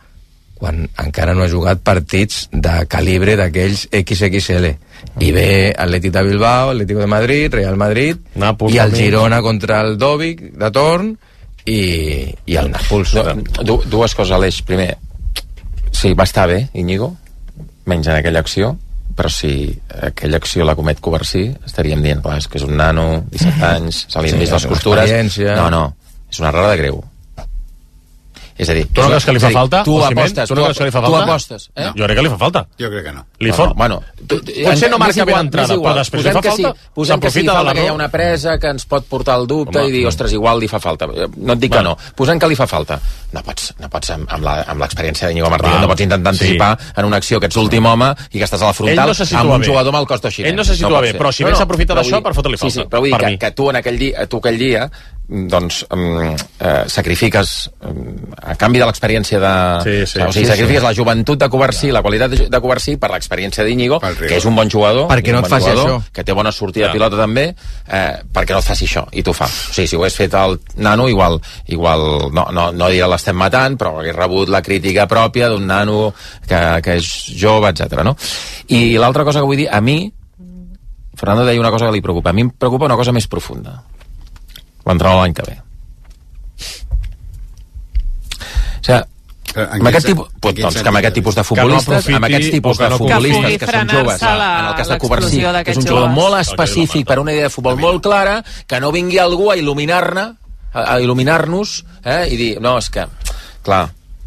quan encara no ha jugat partits de calibre d'aquells XXL i ve Atlètic de Bilbao, Atlético de Madrid, Real Madrid Nàpols i el. Girona contra el Dòvic de torn i, i el Nàpols Du, du, dues coses, Aleix. Primer, sí, va estar bé, Íñigo, menys en aquella acció, però si aquella acció la comet Covarsí, estaríem dient, clar, és que és un nano, 17 anys, se li han Sí, vist les costures... No, no, és una errada greu. És a dir... Tu no creus que li fa falta? Tu apostes, Tu no creus que li fa tu falta? apostes, eh? Jo crec que li fa falta. Jo crec que no. Li no, bueno, tu- tu- Potser no marca bé m'és igual. però després li fa que falta, Sí, posem que sí, de falta que hi ha una presa que ens pot portar al dubte Home, i dir, ostres, igual li fa falta. No et dic Bueno. que no. Posem que li fa falta. No pots, no pots amb, amb la- amb l'experiència d'Iñigo Martínez, no pots intentar Sí. anticipar en una acció que ets l'últim home i que estàs a la frontal amb un jugador amb el cost Ell no se situa bé, però si bé s'aprofita d'això per fotre-li Sí, sí, falta, però vull dir que, mi. que tu en aquell dia, tu aquell dia doncs um, eh, sacrifiques um, a canvi de l'experiència de... Sí, sí. o sigui, Sí, sacrifiques sí. la joventut de Covarsí, la qualitat de, de Covarsí per l'experiència d'Iñigo, que és un bon jugador, Perquè no et bon faci jugador, això. que té bona sortida Ja. de pilota també, eh, perquè no et faci això, i t'ho fa. O sigui, si ho hagués fet el nano, igual, igual no, no, no diré l'estem matant, però hagués rebut la crítica pròpia d'un nano que, que és jove, etc. no? I l'altra cosa que vull dir, a mi, Fernando deia una cosa que li preocupa. A mi em preocupa una cosa més profunda. L'entrenador l'any que ve. O sigui, amb aquest, tipus, pues, doncs, que amb aquest tipus de futbolistes, amb aquests tipus de futbolistes que són joves, en el cas de Covarsí, que és un jugador molt específic per una idea de futbol molt clara, que no vingui algú a il·luminar-ne, a, a il·luminar-nos, eh, i dir, no, és que, clar,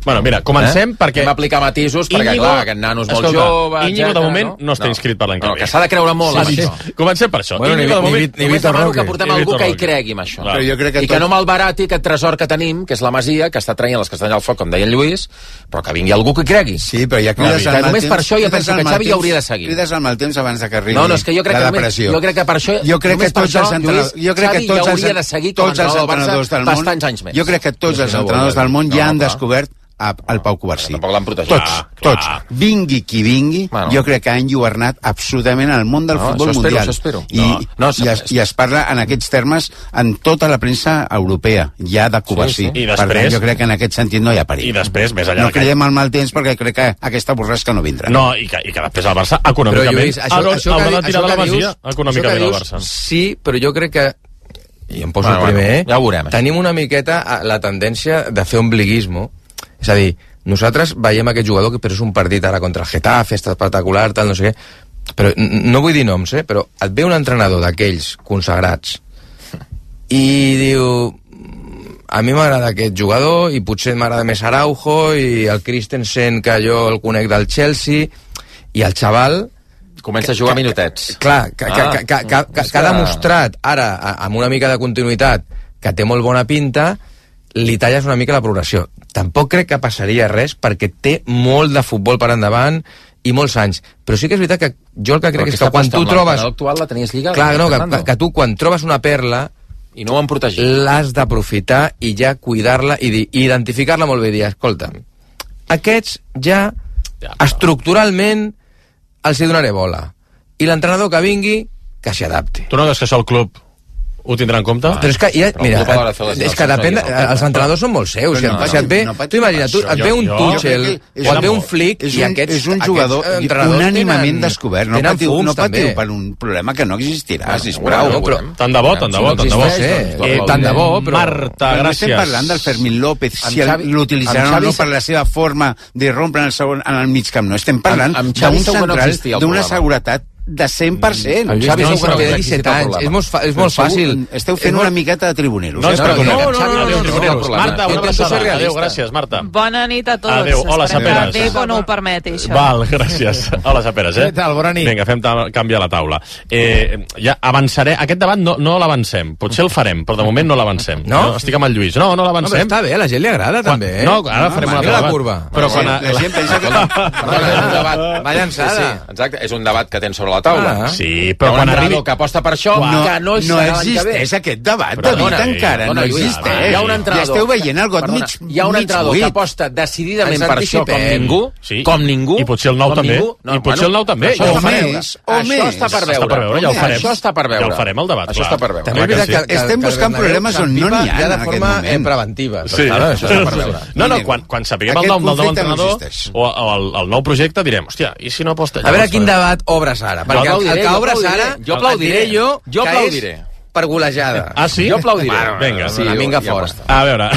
Bueno, mira, comencem perquè... Hem aplicar matisos, perquè, Íñigo- clar, aquest nano és molt Escolta, jove, Íñigo, de moment, no, està No. inscrit per l'any que No, que s'ha de creure molt sí, això. sí. Comencem per això. Bueno, Íñigo, ni- de ni- moment... ni- Només demano que portem algú que hi cregui en això. Però jo crec que I que tot- no malbarati aquest tresor que tenim, que és la Masia, que està traient les castanyes al foc, com deia en Lluís, però que vingui algú que hi cregui. Sí, però ja crides que al mal només per això jo penso que Xavi temps, hauria de seguir. Crides al mal temps abans de que arribi No, no, és que jo crec la que només- depressió. jo crec que per això- Jo crec que tots això, els entrenadors... Jo crec que Xavi tots ja els, hauria de seguir com a tots els entrenador del entrenadors Barça del món... bastants anys més. Jo crec que tots els entrenadors del món ja han descobert a, el Pau Covarsí. Tampoc l'han protegit. Tots, Clar, tots. clar. Vingui qui vingui, Bueno. jo crec que han lluernat absolutament el món del No, futbol això espero, mundial. això espero. I, No, no, i, es, I es parla en aquests termes en tota la premsa europea, ja de Covarsí. Sí, sí. I Per tant, després- jo crec que en aquest sentit no hi ha perill. I després, més enllà No cridem al mal temps perquè crec que aquesta borrasca no vindrà. No, i que, i que després el Barça, econòmicament, Però, Lluís, això, haurà, això haurà de això tirar de la que masia, dius, econòmicament, això el que Barça. dius, Sí, però jo crec que i em poso Bueno, el primer, bueno, eh? ja ho veurem, això. tenim una miqueta a- la tendència de fer ombliguismo, és a dir, nosaltres veiem aquest jugador que però és un partit ara contra el Getafe, espectacular, tal, no sé què, però no vull dir noms, eh? però et ve un entrenador d'aquells consagrats i diu a mi m'agrada aquest jugador i potser m'agrada més Araujo i el Christensen que jo el conec del Chelsea i el xaval Comença a jugar minutets. clar, que, que, Ah, que, que, que, que, és que ha que- demostrat ara amb una mica de continuïtat que té molt bona pinta li talles una mica la progressió. Tampoc crec que passaria res perquè té molt de futbol per endavant i molts anys, però sí que és veritat que jo el que crec és que quan tu trobes actual la tenies lliga clar, no, que, que tu quan trobes una perla i no ho han protegit. l'has d'aprofitar i ja cuidar-la i, identificar-la molt bé i dir, escolta aquests ja, estructuralment els hi donaré bola. I l'entrenador que vingui que s'hi adapti. Tu no veus que això el club ho tindrà en compte? però és que, ja, mira, és que depèn, de, els entrenadors són molt seus. Si, Però no, et, si et ve, no patim tu imagina, tu, et ve un Tuchel és o et ve un- Flick és i un- aquests, és un jugador unànimament tenen, descobert. No patiu, fums, no patiu també. per un problema que no existirà, Bueno, sisplau. bueno, però- Tant de bo, tant de bo, tant de bo. Eh, tant de bo, però- Marta, Però no gràcies. estem parlant del Fermín López, si l'utilitzaran o no per la seva forma de rompre en el, segon, en el mig camp. No, estem parlant d'un no central d'una seguretat de 100%. El Xavi que no té 17 anys. És molt, és molt Segur- fàcil. Esteu És fent molt- una miqueta de tribuneros. No, eh? és no, no, no, no, no, no, Marta, una abraçada. Adéu, gràcies, Marta. Bona nit a tots. Adéu. Hola, Saperes. que tempo no ho permeti, això. Val, gràcies. Hola, Saperes, eh? Què tal? Bona nit. Vinga, fem ta- canvi a la taula. Eh, ja avançaré. Aquest debat no, no l'avancem. Potser el farem, però de moment no l'avancem. No? Estic amb el Lluís. No, no No, l'avancem. està bé, a la gent li agrada, també. eh? No, ara farem una altra la debat. curva. Però quan... La gent pensa que... Va llançada. Sí, sí, exacte, és un debat que tens sobre la taula. Ah. Sí, però quan arribi... que aposta per això, No, que no, hi no serà l'any que ve. existeix aquest debat, Però David, dona, encara. dona, no Lluís, existeix. Hi ha un entrenador... Ja esteu veient el got Perdona, mig, Hi ha un entrenador que aposta decididament per això, com ningú, Sí. com ningú... I potser el nou també. Ningú, I potser el nou també. Això està per veure. Això està per Està veure. per veure, ja ho farem. Això està per veure. Ja ho farem, el debat, Això clar. està per veure. També que Estem buscant problemes on no n'hi ha ja de en aquest forma eh, moment. preventiva. Sí. Això està per veure. No, no, quan, quan sapiguem el nom del nou no entrenador o, o el, el nou projecte direm, hòstia, i si no aposta... A veure quin debat obres ara. Jo Perquè el, aplaudiré, el que jo obres aplaudiré. ara, Jo aplaudiré. jo, Jo aplaudiré. per golejada. Ah, sí? Jo aplaudiré. Bueno, Vinga. Sí, vinga ja fora. basta. A veure.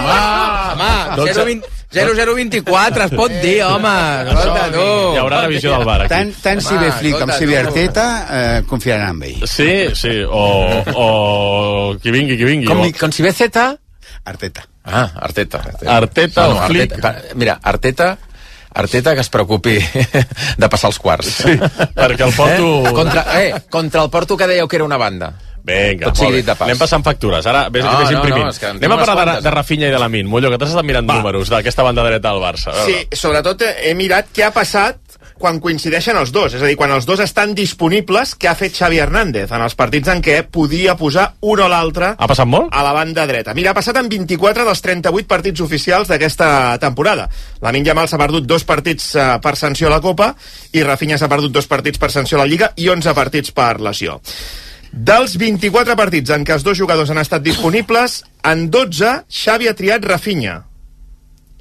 Home, Doncs- 020 0024, es pot dir, home. Escolta, tu. Hi haurà revisió del bar, aquí. Tant, tant si ve Home, Flick com si ve. Arteta, eh, confiaran en ell. Sí, sí, o, o qui vingui, qui vingui. Com, o... com si ve Z... Arteta. Ah, Arteta. Arteta o Flick. Arteta. Mira, Arteta... Arteta que es preocupi de passar els quarts. Sí, perquè el Porto... Eh? Contra, eh, contra el Porto que dèieu que era una banda. Vinga, Tot sigui dit de pas. Anem passant factures. Ara vés, No, no, imprimint. no, en Anem a parlar de, de Rafinha i de Lamin. Mollo, que t'has estat mirant números d'aquesta banda dreta del Barça. Sí, sobretot he mirat què ha passat quan coincideixen els dos, és a dir, quan els dos estan disponibles, què ha fet Xavi Hernández en els partits en què podia posar un o l'altre Ha passat molt? a la banda dreta. Mira, ha passat en 24 dels 38 partits oficials d'aquesta temporada. La Yamal s'ha perdut dos partits eh, per sanció a la Copa i Rafinha s'ha perdut dos partits per sanció a la Lliga i 11 partits per lesió. Dels 24 partits en què els dos jugadors han estat disponibles, en 12 Xavi ha triat Rafinha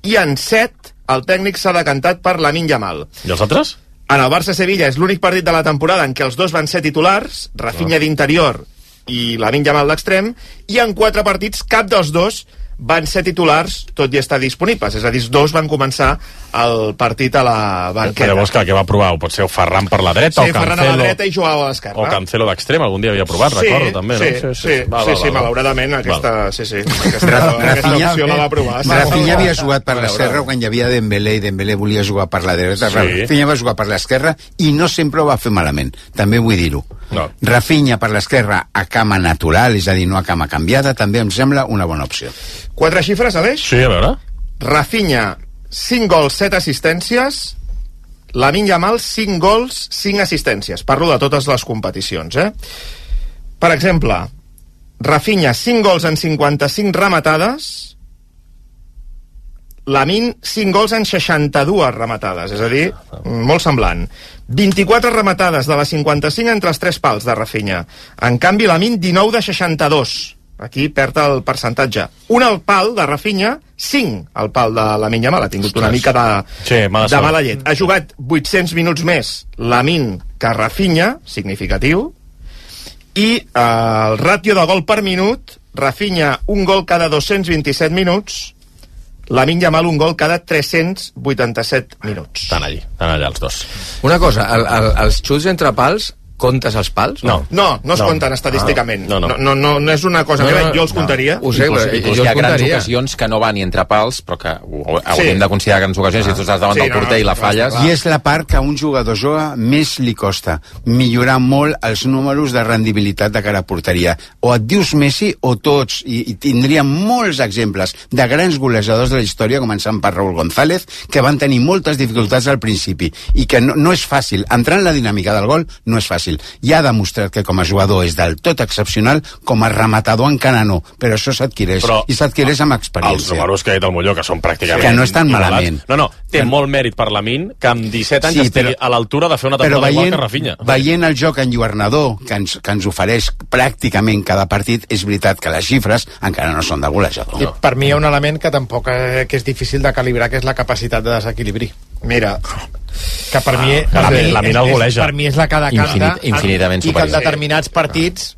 i en 7 el tècnic s'ha decantat per Lamin Yamal. I els altres? En el Barça-Sevilla és l'únic partit de la temporada en què els dos van ser titulars, Rafinha d'interior i Lamin Yamal d'extrem, i en quatre partits cap dels dos van ser titulars, tot i estar disponibles. És a dir, dos van començar el partit a la Però banqueta. llavors, clar, què va provar? O pot ser o Ferran per la dreta, Sí, o Ferran a Cancelo... la dreta i Joao a l'esquerra. O Cancelo d'extrem, algun dia havia provat, sí, recordo, també, sí, no? Sí, sí, Va, sí, va, sí, va, va. malauradament aquesta, sí, sí, aquesta, aquesta opció la va provar. sí. Rafinha havia jugat per l'esquerra quan hi havia Dembélé i Dembélé volia jugar per la dreta. Sí. Rafinha va jugar per l'esquerra i no sempre ho va fer malament. També vull dir-ho. No. Rafinha per l'esquerra a cama natural, és a dir, no a cama canviada, també em sembla una bona opció. Quatre xifres, Aleix? Sí, a veure. Rafinha, 5 gols, 7 assistències. Lamin Yamal, 5 gols, 5 assistències. Parlo de totes les competicions, eh? Per exemple, Rafinha, 5 gols en 55 rematades. Lamin, 5 gols en 62 rematades, és a dir, molt semblant. 24 rematades de les 55 entre els tres pals de Rafinha. En canvi, Lamin, 19 de 62. Aquí perd el percentatge. Un al pal de Rafinha, 5 al pal de la Yamal. Ha tingut una Ostres. mica de, Sí, mala de mala llet. Ha jugat 800 minuts més Lamin que Rafinha, significatiu, i eh, el ràtio de gol per minut, Rafinha un gol cada 227 minuts, Lamin Yamal un gol cada 387 minuts. Estan allí, estan allà els dos. Una cosa, el, el, els xuts entre pals, comptes els pals? No. No, no es No. compten estadísticament. Ah, no, no. no, no, no, no és una cosa No, meva, no, jo els no. comptaria. Ho sé, inclús, però inclús jo hi ha grans comptaria. ocasions que no van ni entre pals, però que ho, Sí. hauríem de considerar grans ocasions si tu estàs davant Sí, del no, porter no, i la no, falles. I és la part que a un jugador jove més li costa millorar molt els números de rendibilitat de cara a porteria. O et dius Messi o tots, i, i tindríem molts exemples de grans golejadors de la història, començant per Raúl González, que van tenir moltes dificultats al principi i que no, no és fàcil. Entrar en la dinàmica del gol no és fàcil. Ja ha demostrat que com a jugador és del tot excepcional, com a rematador encara no, però això s'adquireix, Però i s'adquireix amb Els experiència. números que ha dit el Molló, que són pràcticament... Que no estan igualats. malament. No, no, té molt mèrit per la Min, que amb 17 anys Sí, estigui però- a l'altura de fer una però temporada igual que Rafinha. veient el joc enlluernador que ens, que ens ofereix pràcticament cada partit, és veritat que les xifres encara no són de golejador. I per mi hi ha un element que tampoc eh, que és difícil de calibrar, que és la capacitat de desequilibri. Mira, que per mi, Ah, la- per mi la mina el és- goleja. per mi és la que decanta Infinit- infinitament i que en determinats partits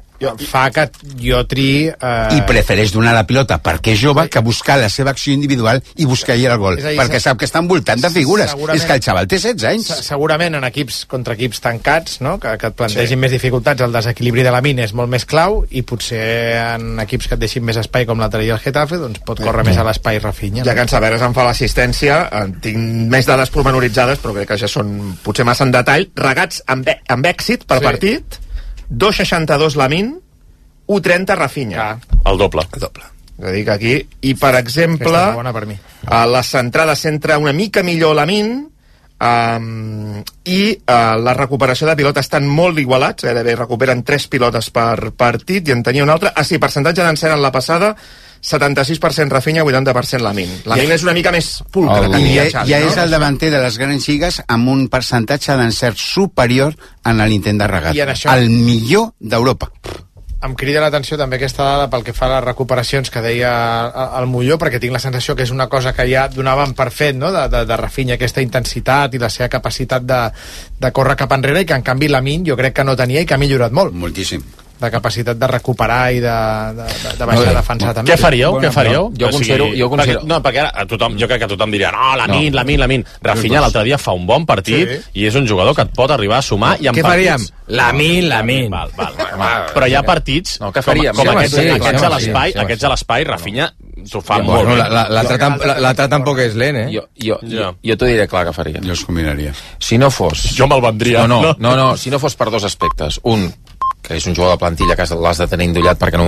fa que jo tri eh, I prefereix donar la pilota perquè és jove que buscar la seva acció individual i buscar ell el gol, dir, perquè sap que està envoltant de figures. segurament- És que el xaval té 16 anys. se- segurament en equips contra equips tancats no? que, que et plantegin sí. més dificultats el desequilibri de la mina és molt més clau i potser en equips que et deixin més espai com l'altre dia el Getafe doncs pot córrer més a l'espai Rafinha ja que en Saberes em fa l'assistència, en tinc més dades pormenoritzades, però crec que ja són potser massa en detall, regats amb, amb èxit per Sí. partit, 2,62 Lamin, 1,30 Rafinha. El doble. El doble. És a dir, que aquí... I, per exemple, Aquesta és bona per mi. a la centrada centra una mica millor Lamin, um, i uh, la recuperació de pilota estan molt igualats, gairebé recuperen 3 pilotes per partit, i en tenia una altra... Ah, sí, percentatge d'encert en la passada, 76% Rafinha, 80% Lamin. Lamin és una mica més pulcre que I diria ja, Xavi, ja no? és el davanter de les grans lligues amb un percentatge d'encert superior en l'intent de regat. Això- El millor d'Europa. em crida l'atenció també aquesta dada pel que fa a les recuperacions que deia el Molló, perquè tinc la sensació que és una cosa que ja donaven per fet, no?, de, de, de Rafinha, aquesta intensitat i la seva capacitat de, de córrer cap enrere, i que en canvi la Min jo crec que no tenia i que ha millorat molt. Moltíssim. De capacitat de recuperar i de, de, de, de baixar a defensar també. Què faríeu? Bueno, Què faríeu? jo considero- jo considero- Perquè, no, perquè ara a tothom, jo crec que tothom diria no, la No. min, la min, la min. Rafinha l'altre dia fa un bon partit i és un jugador que et pot arribar a sumar i en Què partits... faríem? La min, la min. Val, val, val. Però hi ha partits No, què com, faríem? com Sí, home, aquests, sí, aquests sí, a l'espai, sí, aquests a l'espai, Rafinha t'ho fa Ja, molt bueno, bé. la- la- L'altre la- l'altre tampoc és lent, eh? Jo, jo, jo, jo t'ho diré clar que faria. Jo els combinaria. Si no fos... Jo me'l vendria. No, no, no, no, si no fos per dos aspectes. Un, que és un jugador de plantilla que l'has de tenir endollat perquè no